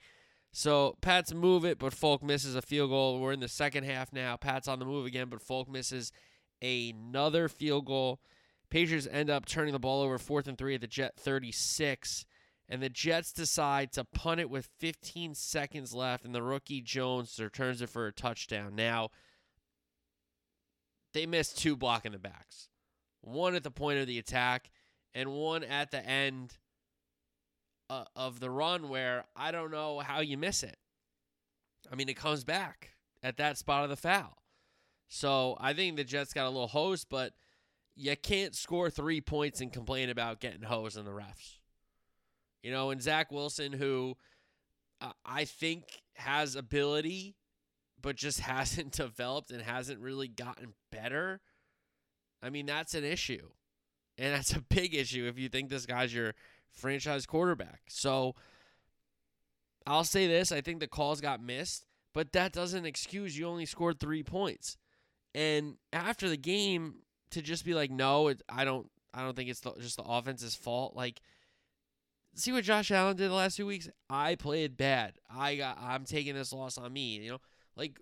So Pats move it, but Folk misses a field goal. We're in the second half now. Pats on the move again, but Folk misses another field goal. Patriots end up turning the ball over fourth and three at the Jet 36. And the Jets decide to punt it with 15 seconds left, and the rookie Jones returns it for a touchdown. Now, they missed two blocking the backs one at the point of the attack, and one at the end uh, of the run where I don't know how you miss it. I mean, it comes back at that spot of the foul. So I think the Jets got a little hosed, but you can't score three points and complain about getting hosed in the refs. You know, and Zach Wilson, who uh, I think has ability, but just (laughs) hasn't developed and hasn't really gotten better. I mean, that's an issue. And that's a big issue if you think this guy's your franchise quarterback. So I'll say this I think the calls got missed, but that doesn't excuse you only scored three points. And after the game, to just be like, no, it, I don't, I don't think it's the, just the offense's fault. Like, see what Josh Allen did the last two weeks. I played bad. I got, I'm taking this loss on me. You know, like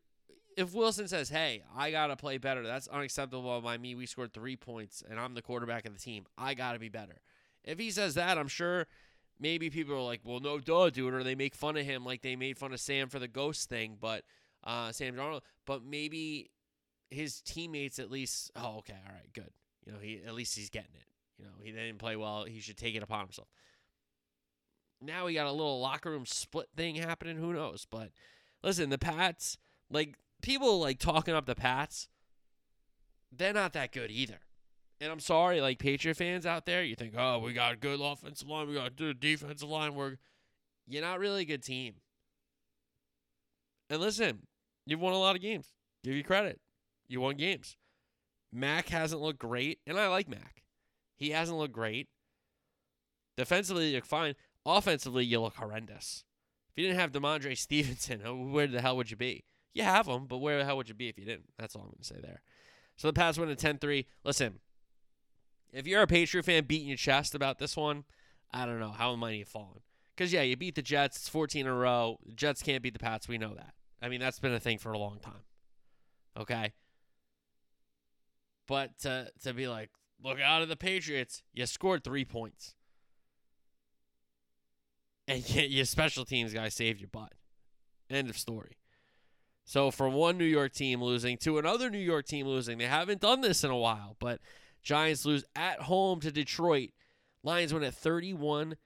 if Wilson says, "Hey, I gotta play better," that's unacceptable by me. We scored three points, and I'm the quarterback of the team. I gotta be better. If he says that, I'm sure maybe people are like, "Well, no, duh, dude," or they make fun of him like they made fun of Sam for the ghost thing, but uh, Sam Darnold. But maybe his teammates at least. Oh, okay, all right, good. You know, he at least he's getting it. You know, he didn't play well. He should take it upon himself. Now we got a little locker room split thing happening. Who knows? But listen, the Pats, like people like talking up the Pats, they're not that good either. And I'm sorry, like Patriot fans out there, you think, oh, we got a good offensive line, we got a good defensive line. We're you're not really a good team. And listen, you've won a lot of games. Give you credit. You won games. Mac hasn't looked great, and I like Mac. He hasn't looked great. Defensively, you look fine. Offensively, you look horrendous. If you didn't have Rhamondre (laughs) Stevenson, where the hell would you be? You have them, but where the hell would you be if you didn't? That's all I'm going to say there. So the Pats win at 10 3. Listen, if you're a Patriot fan beating your chest about this one, I don't know. How might you fallen? Because, yeah, you beat the Jets. It's 14 in a row. The Jets can't beat the Pats. We know that. I mean, that's been a thing for a long time. Okay? But to, to be like, look out of the Patriots, you scored three points. And (laughs) your special teams guy saved your butt. End of story. So from one New York team losing to another New York team losing, they haven't done this in a while, but Giants lose at home to Detroit. Lions win at 31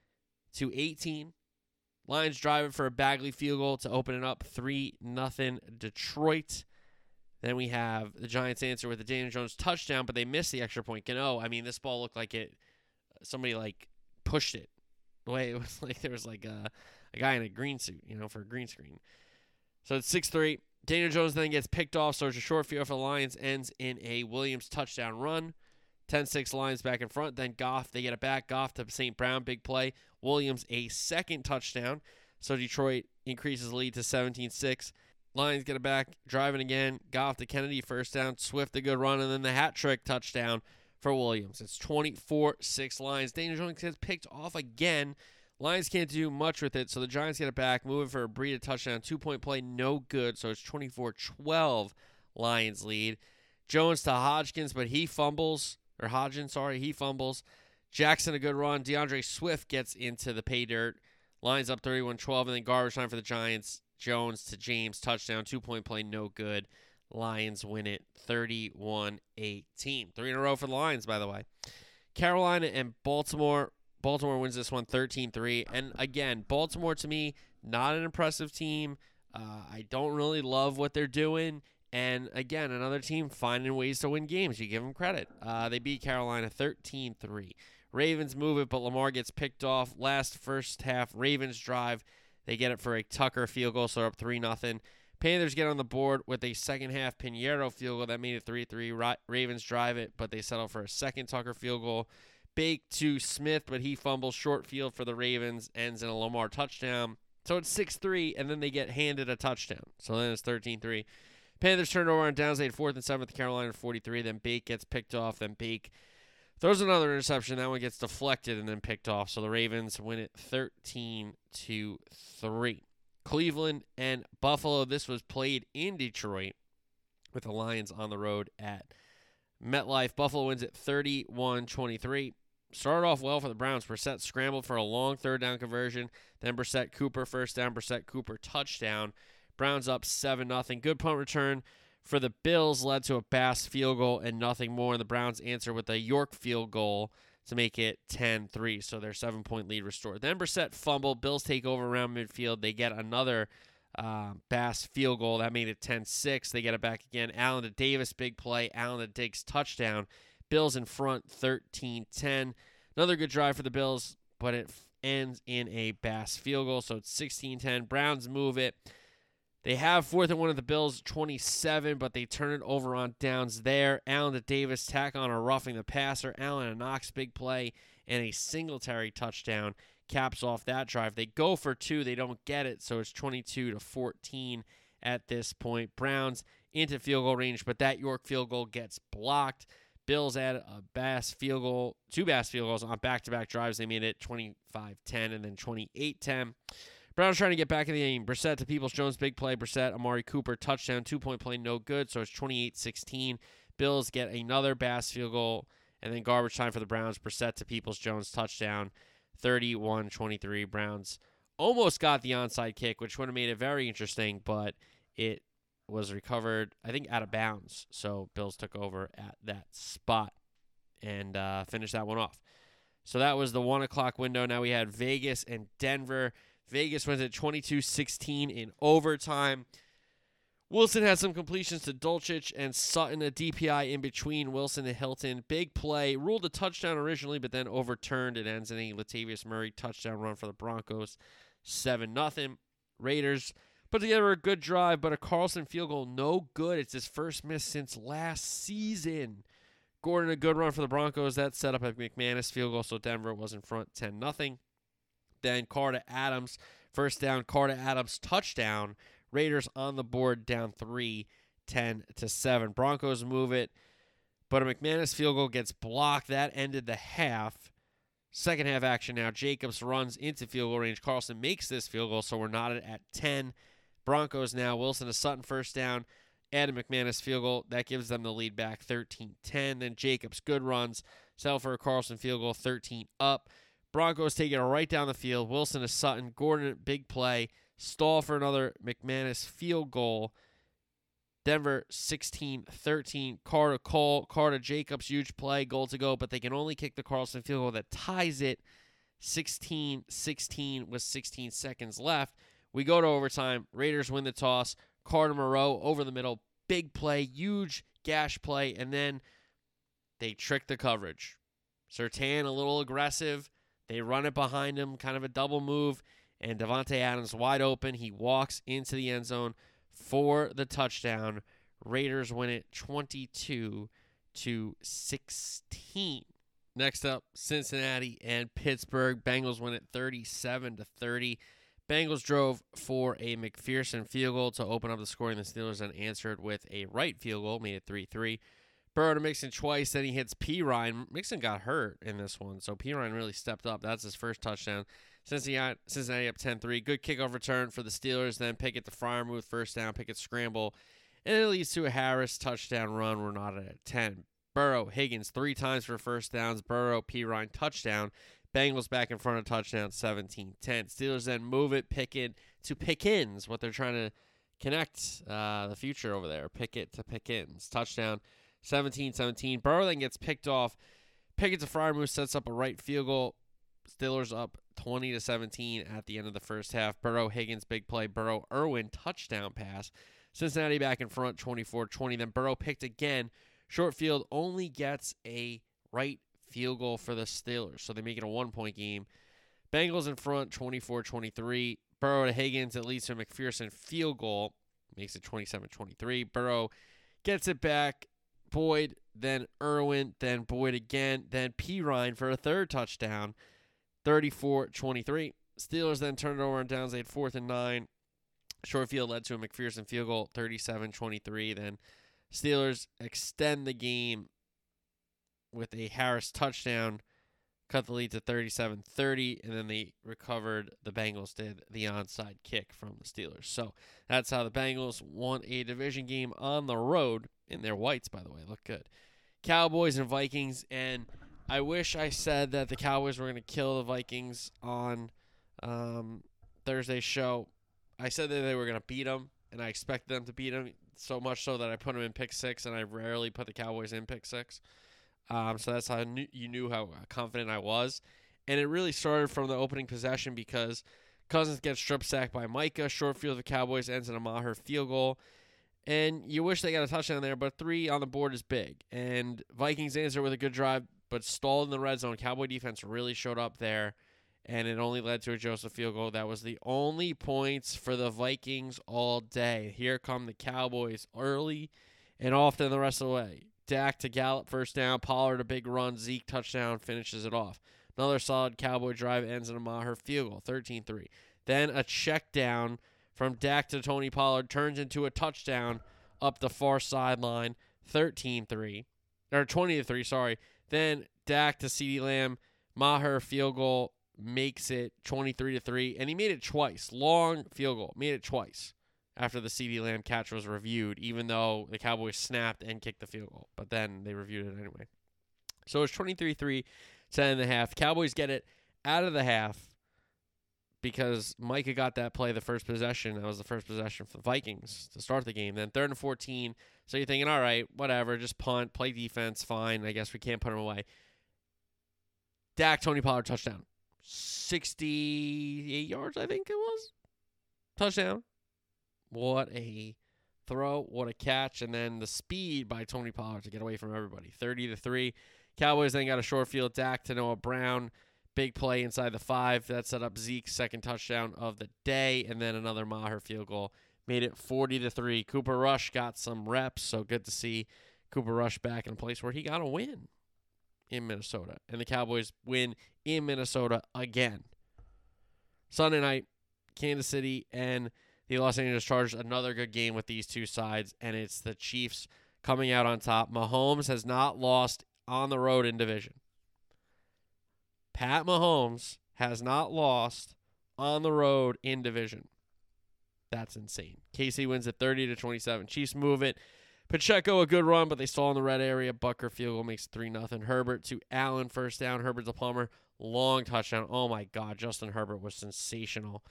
to 18. Lions driving for a Badgley field goal to open it up 3 nothing Detroit. Then we have the Giants answer with a Daniel Jones touchdown, but they missed the extra point. Gano, I mean, this ball looked like it uh, somebody like pushed it. The way it was (laughs) like there was like a, a guy in a green suit, you know, for a green screen. So it's 6 3. Daniel Jones then gets picked off, so it's a short field for the Lions, ends in a Williams touchdown run. 10 6 Lions back in front. Then Goff, they get it back. Goff to St. Brown, big play. Williams, a second touchdown. So Detroit increases the lead to 17 6. Lions get it back, driving again. Goff to Kennedy, first down. Swift, a good run, and then the hat trick touchdown for Williams. It's 24 6 Lions. Daniel Jones gets picked off again. Lions can't do much with it, so the Giants get it back, moving for a Breida touchdown. Two point play, no good, so it's 24 12 Lions lead. Jones to Hodgkins, but he fumbles, or Hodgins, sorry, he fumbles. Jackson, a good run. DeAndre Swift gets into the pay dirt. Lions up 31 12, and then garbage time for the Giants. Jones to James, touchdown. Two point play, no good. Lions win it 31 18. Three in a row for the Lions, by the way. Carolina and Baltimore Baltimore wins this one 13 3. And again, Baltimore to me, not an impressive team. Uh, I don't really love what they're doing. And again, another team finding ways to win games. You give them credit. Uh, they beat Carolina 13 3. Ravens move it, but Lamar gets picked off. Last first half, Ravens drive. They get it for a Tucker field goal, so they're up 3 0. Panthers get on the board with a second half Piñeiro field goal that made it 3 3. Ravens drive it, but they settle for a second Tucker field goal. Bake to Smith, but he fumbles short field for the Ravens, ends in a Lamar touchdown. So it's 6 3, and then they get handed a touchdown. So then it's 13 3. Panthers turn over on downs. They had fourth and seventh, Carolina 43. Then Bake gets picked off. Then Bake throws another interception. That one gets deflected and then picked off. So the Ravens win it 13 to 3. Cleveland and Buffalo. This was played in Detroit with the Lions on the road at MetLife. Buffalo wins it 31 23. Started off well for the Browns. Brissett scrambled for a long third down conversion. Then Brissett Cooper first down. Brissett Cooper touchdown. Browns up 7 0. Good punt return for the Bills led to a Bass field goal and nothing more. And the Browns answer with a York field goal to make it 10 3. So their seven point lead restored. Then Brissett fumble. Bills take over around midfield. They get another uh, Bass field goal. That made it 10 6. They get it back again. Allen to Davis, big play. Allen to Diggs, touchdown. Bills in front 13 10. Another good drive for the Bills, but it ends in a Bass field goal. So it's 16 10. Browns move it. They have fourth and one of the Bills, 27, but they turn it over on downs there. Allen to Davis, tack on a roughing the passer. Allen a Knox, big play, and a Singletary touchdown caps off that drive. They go for two, they don't get it, so it's 22 to 14 at this point. Browns into field goal range, but that York field goal gets blocked. Bills add a Bass field goal, two Bass field goals on back to back drives. They made it 25 10 and then 28 10. Browns trying to get back in the game. Brissett to Peoples Jones, big play. Brissett, Amari Cooper, touchdown, two point play, no good. So it's 28 16. Bills get another Bass field goal, and then garbage time for the Browns. Brissett to Peoples Jones, touchdown, 31 23. Browns almost got the onside kick, which would have made it very interesting, but it was recovered, I think, out of bounds. So Bills took over at that spot and uh, finished that one off. So that was the one o'clock window. Now we had Vegas and Denver. Vegas wins at 22 16 in overtime. Wilson had some completions to Dulcich and Sutton, a DPI in between Wilson and Hilton. Big play. Ruled a touchdown originally, but then overturned. It ends in a Latavius Murray touchdown run for the Broncos. 7 0. Raiders put together a good drive, but a Carlson field goal no good. It's his first miss since last season. Gordon, a good run for the Broncos. That set up a McManus field goal, so Denver was in front 10 0. Then Carter Adams, first down, Carter Adams touchdown. Raiders on the board down 3, 10 to 7. Broncos move it, but a McManus field goal gets blocked. That ended the half. Second half action now. Jacobs runs into field goal range. Carlson makes this field goal, so we're knotted at 10. Broncos now. Wilson to Sutton first down. Adam McManus field goal. That gives them the lead back 13 10. Then Jacobs good runs. A Carlson field goal 13 up. Broncos taking it right down the field. Wilson to Sutton. Gordon, big play. Stall for another McManus field goal. Denver 16 13. Carter Cole. Carter Jacobs, huge play. Goal to go, but they can only kick the Carlson field goal that ties it 16 16 with 16 seconds left. We go to overtime. Raiders win the toss. Carter Moreau over the middle. Big play. Huge gash play. And then they trick the coverage. Surtain a little aggressive. They run it behind him, kind of a double move, and Davante Adams wide open. He walks into the end zone for the touchdown. Raiders win it 22 to 16. Next up, Cincinnati and Pittsburgh. Bengals win it 37 to 30. Bengals drove for a McPherson field goal to open up the scoring. The Steelers then answered with a Wright field goal, made it 3 3. Burrow to Mixon twice, then he hits Perine. Mixon got hurt in this one, so Perine really stepped up. That's his first touchdown. Cincinnati, Cincinnati up 10 3. Good kickoff return for the Steelers. Then Pickett to Freiermuth, first down, Pickett scramble. And it leads to a Harris touchdown run. We're not at 10. Burrow, Higgins, three times for first downs. Burrow, Perine, touchdown. Bengals back in front of touchdown 17 10. Steelers then move it, Pickett to Pickens, what they're trying to connect uh, the future over there. Pickett to Pickens. Touchdown 17 17. Burrow then gets picked off. Pickett to Freiermuth sets up a Wright field goal. Steelers up 20 to 17 at the end of the first half. Burrow, Higgins, big play. Burrow, Irwin, touchdown pass. Cincinnati back in front 24 20. Then Burrow picked again. Short field only gets a Wright field goal for the Steelers. So they make it a one point game. Bengals in front 24 23. Burrow to Higgins. It leads to a McPherson field goal. Makes it 27 23. Burrow gets it back. Boyd, then Irwin, then Boyd again, then Perine for a third touchdown. 34 23. Steelers then turned it over on downs. They had fourth and nine. Short field led to a McPherson field goal, 37 23. Then Steelers extend the game with a Harris touchdown, cut the lead to 37-30, and then they recovered. The Bengals did the onside kick from the Steelers. So that's how the Bengals won a division game on the road in their whites. By the way, look good. Cowboys and Vikings, and I wish I said that the Cowboys were going to kill the Vikings on um, Thursday's show. I said that they were going to beat them, and I expected them to beat them so much so that I put them in pick six, and I rarely put the Cowboys in pick six. Um, so that's how knew, you knew how confident I was. And it really started from the opening possession because Cousins gets strip sacked by Micah. Short field of the Cowboys ends in a Maher field goal. And you wish they got a touchdown there, but three on the board is big. And Vikings answer with a good drive, but stalled in the red zone. Cowboy defense really showed up there and it only led to a Joseph field goal. That was the only points for the Vikings all day. Here come the Cowboys early and often the rest of the way. Dak to Gallup first down, Pollard a big run, Zeke touchdown finishes it off. Another solid Cowboy drive ends in a Maher field goal, 13-3. Then a check down from Dak to Tony Pollard turns into a touchdown up the far sideline, 13-3 or 20 3, sorry. Then Dak to CeeDee Lamb, Maher field goal makes it 23 to 3 and he made it twice long field goal made it twice after the CeeDee Lamb catch was reviewed even though the Cowboys snapped and kicked the field goal but then they reviewed it anyway. So it's 23-3 10 and a half. Cowboys get it out of the half because Micah got that play the first possession. That was the first possession for the Vikings to start the game. Then third and 14 so you're thinking all right whatever just punt play defense fine. I guess we can't put him away. Dak Tony Pollard touchdown. 68 yards, I think it was. Touchdown. What a throw, what a catch, and then the speed by Tony Pollard to get away from everybody. 30 to 3. Cowboys then got a short field Dak to Noah Brown. Big play inside the five. That set up Zeke's second touchdown of the day, and then another Maher field goal. Made it 40 to 3. Cooper Rush got some reps, so good to see Cooper Rush back in a place where he got a win in Minnesota. And the Cowboys win in Minnesota again. Sunday night, Kansas City and the Los Angeles Chargers, another good game with these two sides, and it's the Chiefs coming out on top. Mahomes has not lost on the road in division. Pat Mahomes has not lost on the road in division. That's insane. KC wins at 30 to 27. Chiefs move it. Pacheco, a good run, but they stall in the red area. Butker field goal makes 3 0. Herbert to Allen, first down. Herbert to Palmer, long touchdown. Oh my God, Justin Herbert was sensational.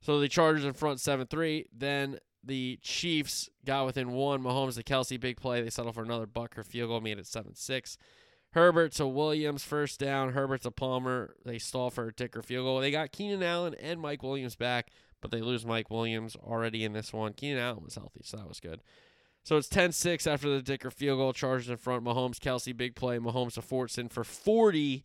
So the Chargers in front 7 3. Then the Chiefs got within one. Mahomes to Kelsey, big play. They settle for another Butker field goal, made it 7 6. Herbert to Williams, first down. Herbert to Palmer. They stall for a Dicker field goal. They got Keenan Allen and Mike Williams back, but they lose Mike Williams already in this one. Keenan Allen was healthy, so that was good. So it's 10 6 after the Dicker field goal. Chargers in front. Mahomes, Kelsey, big play. Mahomes to Fortson for 40.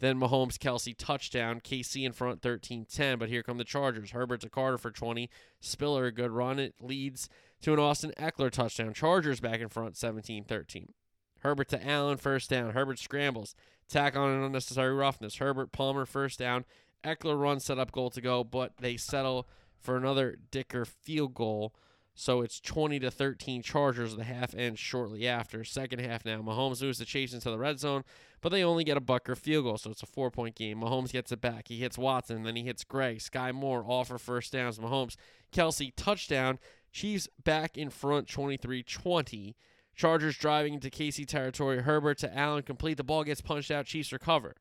Then Mahomes, Kelsey, touchdown. KC in front 13 10. But here come the Chargers. Herbert to Carter for 20. Spiller, a good run. It leads to an Austin Ekeler touchdown. Chargers back in front 17 13. Herbert to Allen, first down. Herbert scrambles. Tack on an unnecessary roughness. Herbert, Palmer, first down. Eckler run set up goal to go, but they settle for another Dicker field goal. So it's 20 to 13 Chargers. The half ends shortly after. Second half now. Mahomes moves the chase into the red zone, but they only get a Butker field goal, so it's a four point game. Mahomes gets it back. He hits Watson, then he hits Gray. Sky Moore, all for first downs. Mahomes, Kelsey, touchdown. Chiefs back in front 23 20. Chargers driving into Casey territory. Herbert to Allen, complete. The ball gets punched out. Chiefs recover.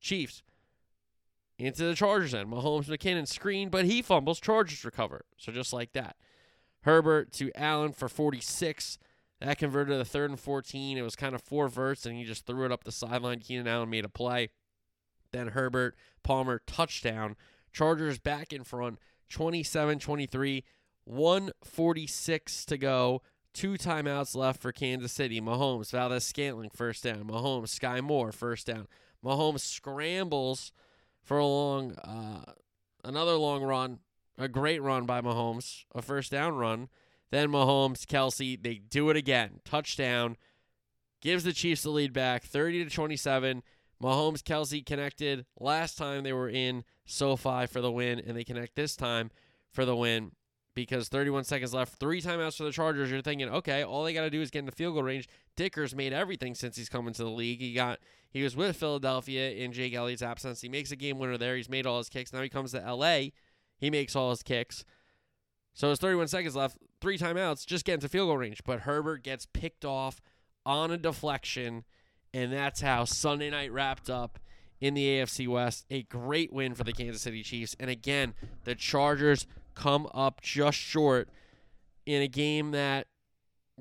Chiefs into the Chargers end. Mahomes McKinnon screen, but he fumbles. Chargers recover. So just like that. Herbert to Allen for 46. That converted to the third and 14. It was kind of four verts, and he just threw it up the sideline. Keenan Allen made a play. Then Herbert, Palmer, touchdown. Chargers back in front, 27 23. 146 to go. Two timeouts left for Kansas City. Mahomes, Valdes Scantling, first down. Mahomes, Sky Moore, first down. Mahomes scrambles for a long, uh, another long run a great run by Mahomes, a first down run. Then Mahomes, Kelsey, they do it again. Touchdown. Gives the Chiefs the lead back, 30 to 27. Mahomes, Kelsey connected last time they were in SoFi for the win, and they connect this time for the win. because 31 seconds left, three timeouts for the Chargers. You're thinking, okay, all they got to do is get in the field goal range. Dicker's made everything since he's come into the league. He got he was with Philadelphia in Jake Elliott's absence. He makes a game winner there. He's made all his kicks. Now he comes to LA. He makes all his kicks. So it's 31 seconds left, three timeouts, just get into field goal range. But Herbert gets picked off on a deflection, and that's how Sunday night wrapped up in the AFC West. A great win for the Kansas City Chiefs. And again, the Chargers come up just short in a game that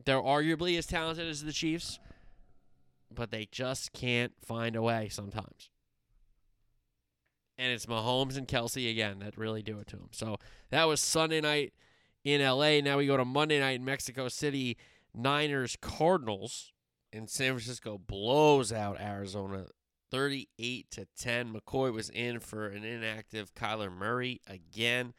they're arguably as talented as the Chiefs, but they just can't find a way sometimes. And it's Mahomes and Kelsey again that really do it to them. So that was Sunday night in LA. Now we go to Monday night in Mexico City. Niners Cardinals. And San Francisco blows out Arizona 38 to 10. McCoy was in for an inactive Kyler Murray again.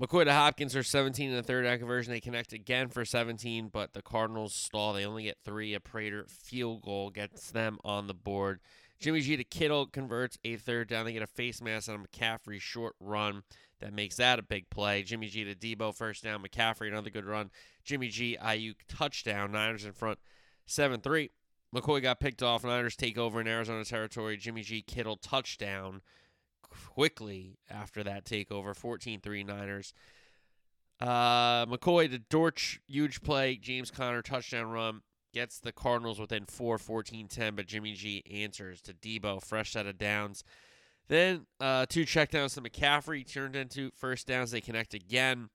McCoy to Hopkins are 17 in the third down conversion. They connect again for 17, but the Cardinals stall. They only get three. A Prater field goal gets them on the board. Jimmy G to Kittle converts a third down. They get a face mask on a McCaffrey short run that makes that a big play. Jimmy G to Deebo first down. McCaffrey another good run. Jimmy G Aiyuk touchdown. Niners in front 7 3. McCoy got picked off. Niners take over in Arizona territory. Jimmy G Kittle touchdown quickly after that takeover. 14 3 Niners. Uh, McCoy to Dortch, huge play. James Conner touchdown run. Gets the Cardinals within 4, 14 10, but Jimmy G answers to Deebo, fresh set of downs. Then uh, two checkdowns to McCaffrey turned into first downs. They connect again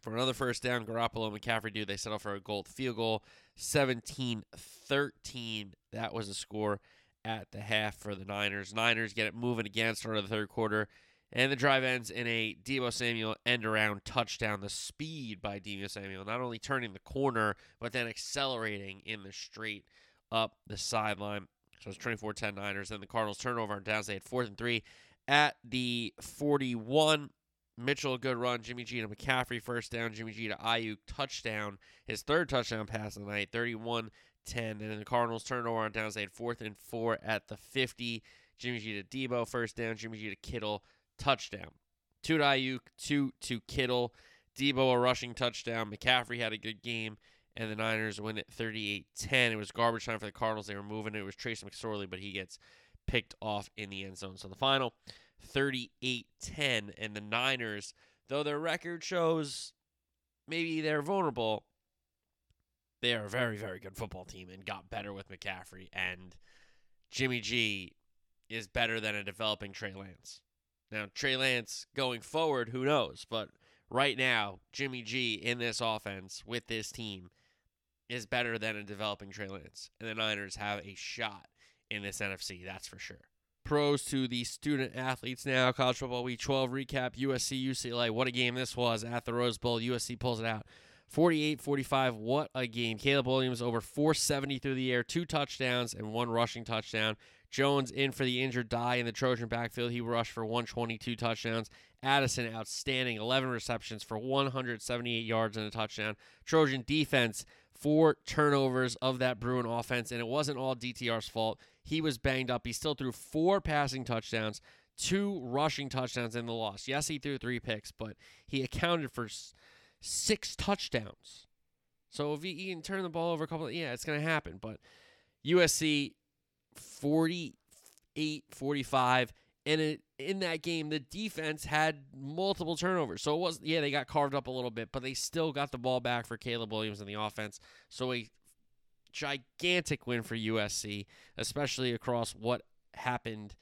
for another first down. Garoppolo and McCaffrey do. They settle for a Gould field goal. 17 13. That was the score at the half for the Niners. Niners get it moving again, start of the third quarter. And the drive ends in a Deebo Samuel end around touchdown. The speed by Deebo Samuel, not only turning the corner, but then accelerating in the straight up the sideline. So it's 24 10 Niners. Then the Cardinals turnover on downs. They had fourth and three at the 41. Mitchell, good run. Jimmy G to McCaffrey, first down. Jimmy G to Aiyuk, touchdown. His third touchdown pass of the night, 31 10. And then the Cardinals turnover on downs. They had fourth and four at the 50. Jimmy G to Deebo, first down. Jimmy G to Kittle, touchdown. Two to Aiyuk, two to Kittle. Deebo, a rushing touchdown. McCaffrey had a good game. And the Niners win it 38 10. It was garbage time for the Cardinals. They were moving. It was Trace McSorley, but he gets picked off in the end zone. So the final 38 10. And the Niners, though their record shows maybe they're vulnerable, they are a very, very good football team and got better with McCaffrey. And Jimmy G is better than a developing Trey Lance. Now, Trey Lance going forward, who knows? But right now, Jimmy G in this offense with this team is better than a developing Trey Lance. And the Niners have a shot in this NFC, that's for sure. Pros to the student athletes now. College Football Week 12 recap. USC, UCLA. What a game this was at the Rose Bowl. USC pulls it out. 48 45. What a game. Caleb Williams over 470 through the air, two touchdowns, and one rushing touchdown. Jones in for the injured Dye in the Trojan backfield. He rushed for 122 touchdowns. Addison outstanding, 11 receptions for 178 yards and a touchdown. Trojan defense, four turnovers of that Bruin offense, and it wasn't all DTR's fault. He was banged up. He still threw four passing touchdowns, two rushing touchdowns in the loss. Yes, he threw three picks, but he accounted for six touchdowns. So if he, can turn the ball over a couple, yeah, it's going to happen. But USC 48 45 and it, in that game the defense had multiple turnovers. So it was yeah they got carved up a little bit but they still got the ball back for caleb williams in the offense. So a gigantic win for usc especially across what happened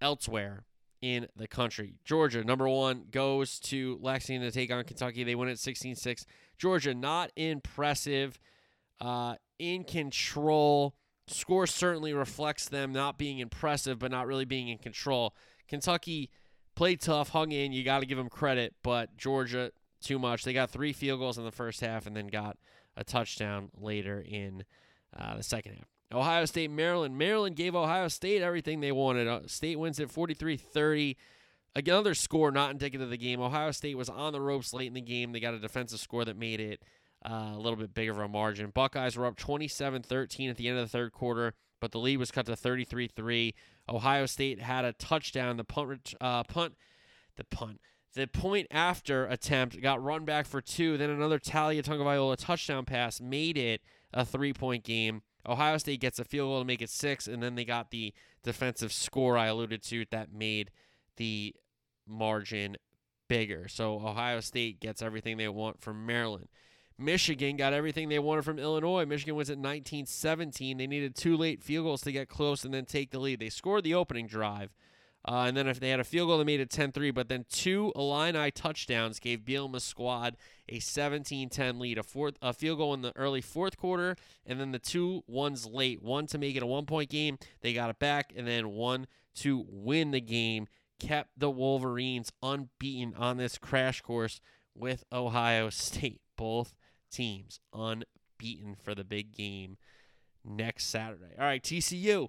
elsewhere in the country. Georgia number one goes to lexington to take on kentucky. They win at 16-6 georgia not impressive uh, in control Score certainly reflects them not being impressive, but not really being in control. Kentucky played tough, hung in. You got to give them credit, but Georgia, too much. They got three field goals in the first half and then got a touchdown later in uh, the second half. Ohio State, Maryland. Maryland gave Ohio State everything they wanted. Uh, State wins at 43 30. Another score not indicative of the game. Ohio State was on the ropes late in the game. They got a defensive score that made it uh, a little bit bigger of a margin. Buckeyes were up 27 13 at the end of the third quarter, but the lead was cut to 33 3. Ohio State had a touchdown. The punt, uh, punt, the punt, The point after attempt got run back for two. Then another Taulia Tagovailoa touchdown pass made it a three point game. Ohio State gets a field goal to make it six, and then they got the defensive score I alluded to that made the margin bigger. So Ohio State gets everything they want from Maryland. Michigan got everything they wanted from Illinois. Michigan was at 19 17. They needed two late field goals to get close and then take the lead. They scored the opening drive. Uh, and then if they had a field goal, they made it 10-3. But then two Illini touchdowns gave Bielema's squad a 17-10 lead. A fourth, a field goal in the early fourth quarter, and then the two ones late. One to make it a one-point game. They got it back, and then one to win the game. Kept the Wolverines unbeaten on this crash course with Ohio (laughs) State. Both teams unbeaten for the big game next Saturday. All right, TCU.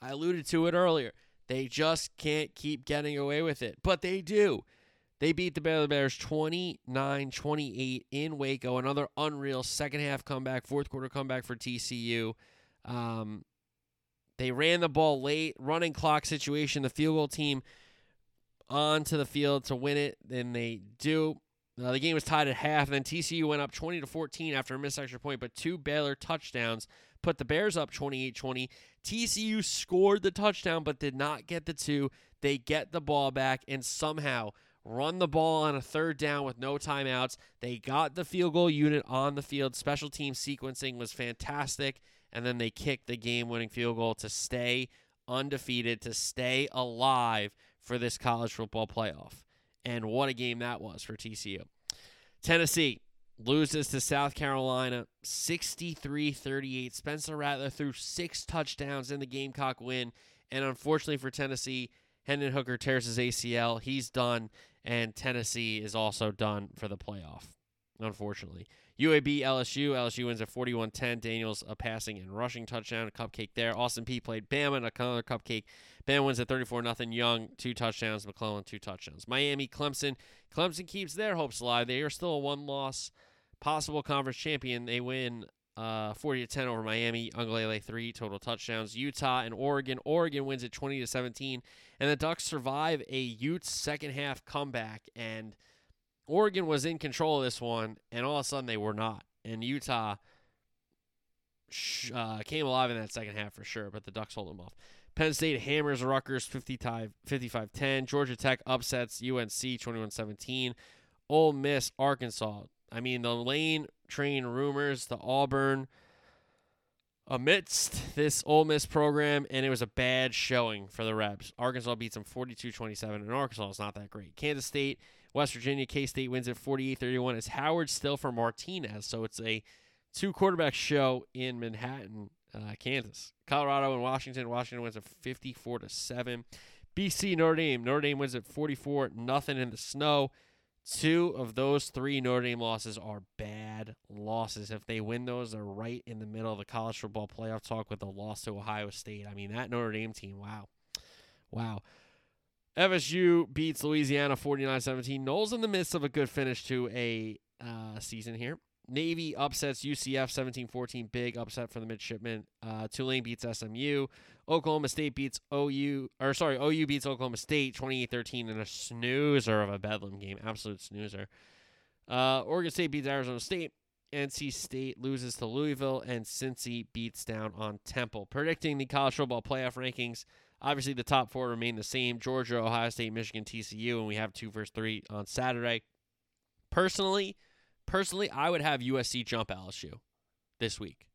I alluded to it earlier. They just can't keep getting away with it, but they do. They beat the Baylor Bears 29 28 in Waco. Another unreal second half comeback, fourth quarter comeback for TCU. Um, they ran the ball late, running clock situation. The field goal team onto the field to win it. Then they do. Uh, the game was tied at half, and then TCU went up 20 to 14 after a missed extra point, but two Baylor touchdowns put the Bears up 28 20. TCU scored the touchdown, but did not get the two. They get the ball back and somehow run the ball on a third down with no timeouts. They got the field goal unit on the field. Special team sequencing was fantastic. And then they kicked the game winning field goal to stay undefeated, to stay alive for this college football playoff. And what a game that was for TCU. Tennessee loses to South Carolina 63 38. Spencer Rattler threw six touchdowns in the Gamecock win. And unfortunately for Tennessee, Hendon Hooker tears his ACL. He's done, and Tennessee is also done for the playoff, unfortunately. UAB LSU. LSU wins at 41 10. Daniels a passing and rushing touchdown, a cupcake there. Austin Peay played Bama and another cupcake. Bama wins at 34 0. Young, two touchdowns. McClellan, two touchdowns. Miami, Clemson. Clemson keeps their hopes alive. They are still a one loss possible conference champion. They win uh, 40 to 10 over Miami. Uiagalelei three total touchdowns. Utah and Oregon. Oregon wins at 20 to 17, and the Ducks survive a Utes second half comeback. And Oregon was in control of this one, and all of a sudden they were not. And Utah uh, came alive in that second half for sure, but the Ducks hold them off. Penn State hammers Rutgers 55 10. Georgia Tech upsets UNC 21 17. Ole Miss, Arkansas. I mean, the lane train rumors, the Auburn amidst this Ole Miss program, and it was a bad showing for the Rebs. Arkansas beats them 42 27, and Arkansas is not that great. Kansas State, West Virginia, K State wins at 48 31. It's Howard still for Martinez, so it's a two quarterback show in Manhattan, uh, Kansas. Colorado and Washington. Washington wins at 54 to 7. BC Notre Dame. Notre Dame wins at 44 nothing in the snow. Two of those three Notre Dame losses are bad losses. If they win those, they're right in the middle of the college football playoff talk with a loss to Ohio State. I mean, that Notre Dame team, wow. Wow. FSU beats Louisiana 49 17. Noles in the midst of a good finish to a uh, season here. Navy upsets UCF 17 14. Big upset for the midshipmen. Uh, Tulane beats SMU. Oklahoma State beats OU, or sorry, OU beats Oklahoma State 28 13 in a snoozer of a Bedlam game. Absolute snoozer. Uh, Oregon State beats Arizona State. NC State loses to Louisville, and Cincy beats down on Temple. Predicting the college football playoff rankings. Obviously, the top four remain the same Georgia, Ohio State, Michigan, TCU, and we have two versus three on Saturday. Personally, personally, I would have USC jump LSU this week.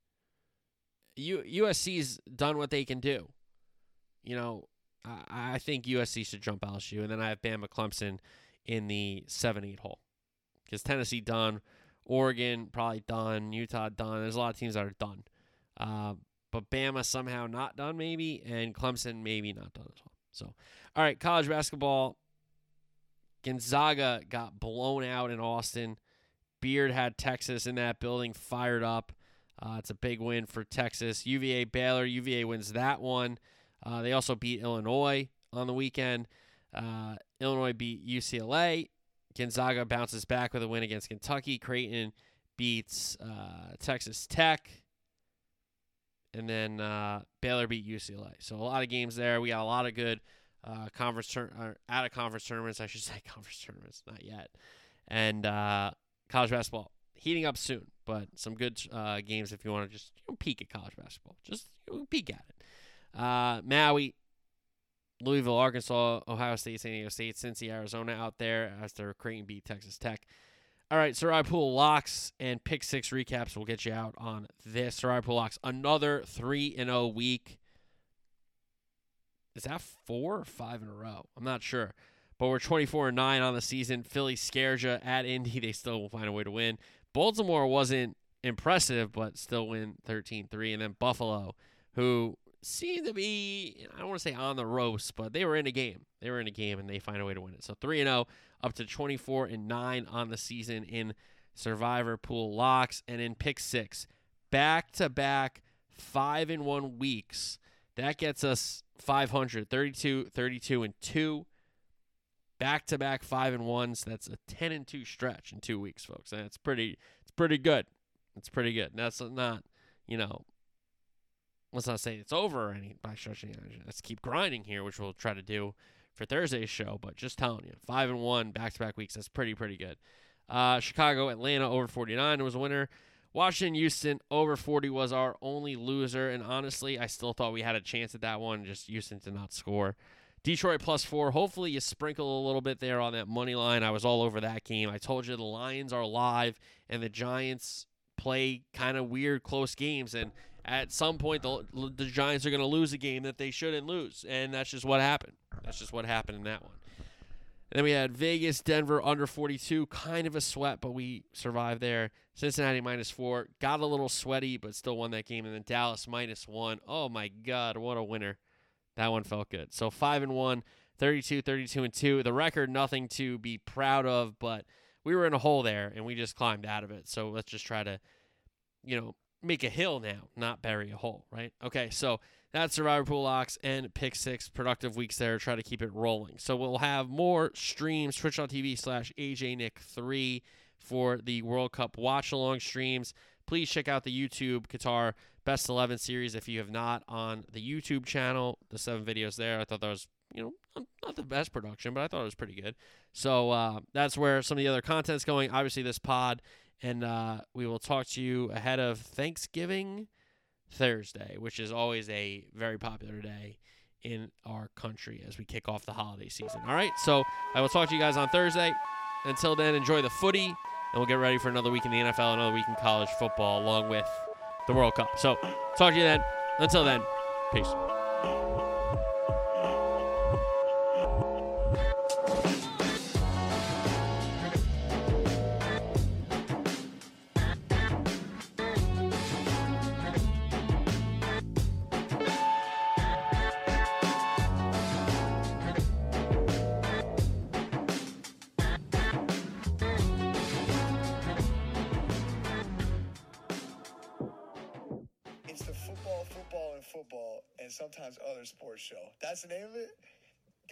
U- USC's done what they can do. You know, I, I think USC should jump LSU, and then I have Bama Clemson in the seven eight hole because Tennessee done, Oregon probably done, Utah done. There's a lot of teams that are done, uh, but Bama somehow not done maybe, and Clemson maybe not done as well. So, all right, college basketball. Gonzaga got blown out in Austin. Beard had Texas in that building fired up. Uh, it's a big win for Texas. UVA Baylor. UVA wins that one. Uh, they also beat Illinois on the weekend. Uh, Illinois beat UCLA. Gonzaga bounces back with a win against Kentucky. Creighton beats uh, Texas Tech. And then uh, Baylor beat UCLA. So a lot of games there. We got a lot of good uh, conference tur- or out of conference tournaments. I should (laughs) say conference tournaments, not yet. And uh, college basketball heating up soon, but some good uh, games if you want to just you know, peek at college basketball. Just you know, peek at it. Uh, Maui, Louisville, Arkansas, Ohio State, San Diego State, Cincy, Arizona out there after Creighton beat Texas Tech. All right, Survivor Pool locks and pick six recaps will get you out on this. Survivor Pool locks another 3 and 0 week. Is that four or five in a row? I'm not sure. But we're 24 and 9 on the season. Philly scares you at Indy. (laughs) They still will find a way to win. Baltimore wasn't impressive, but still win 13 3. And then Buffalo, who seemed to be, I don't want to say on the ropes, but they were in a game. They were in a game and they find a way to win it. So 3 and 0 up to 24 and 9 on the season in Survivor Pool locks and in pick 6. Back to back 5 and 1 weeks. That gets us 500, 32, 32 and 2. Back to back 5 and 1s. That's a 10 and 2 stretch in 2 weeks, folks. And it's pretty it's pretty good. It's pretty good. That's not, you know, let's not say it's over or any by stretching. Let's keep grinding here, which we'll try to do for Thursday's show. But just telling you, five and one back to back weeks. That's pretty pretty good. Uh, Chicago, Atlanta over 49 was a winner. Washington, Houston over 40 was our only loser. And honestly, I still thought we had a chance at that one. Just Houston did not score. Detroit plus four. Hopefully, you sprinkle a little bit there on that money line. I was all over that game. I told you the Lions are live and the Giants play kind of weird, close games. And at some point, the, the Giants are going to lose a game that they shouldn't lose. And that's just what happened. That's just what happened in that one. And then we had Vegas, Denver under 42, kind of a sweat, but we survived there. Cincinnati minus four, got a little sweaty, but still won that game. And then Dallas minus one. Oh my God, what a winner! That one felt good. So five and one, 32, 32 and two. The record, nothing to be proud of, but we were in a hole there and we just climbed out of it. So let's just try to, you know, make a hill now, not bury a hole, right? Okay, so that's Survivor Pool Locks and Pick Six. Productive weeks there. Try to keep it rolling. So we'll have more streams, twitch.tv slash AJNick3 for the World Cup watch along streams. Please check out the YouTube Qatar Best 11 series if you have not on the YouTube channel. The seven videos there. I thought that was, you know, not the best production, but I thought it was pretty good. So uh, that's where some of the other content's going. Obviously, this pod. And uh, we will talk to you ahead of Thanksgiving Thursday, which is always a very popular day in our country as we kick off the holiday season. All right, so I will talk to you guys on Thursday. Until then, enjoy the footy, and we'll get ready for another week in the NFL, another week in college football, along with the World Cup. So, talk to you then. Until then, peace.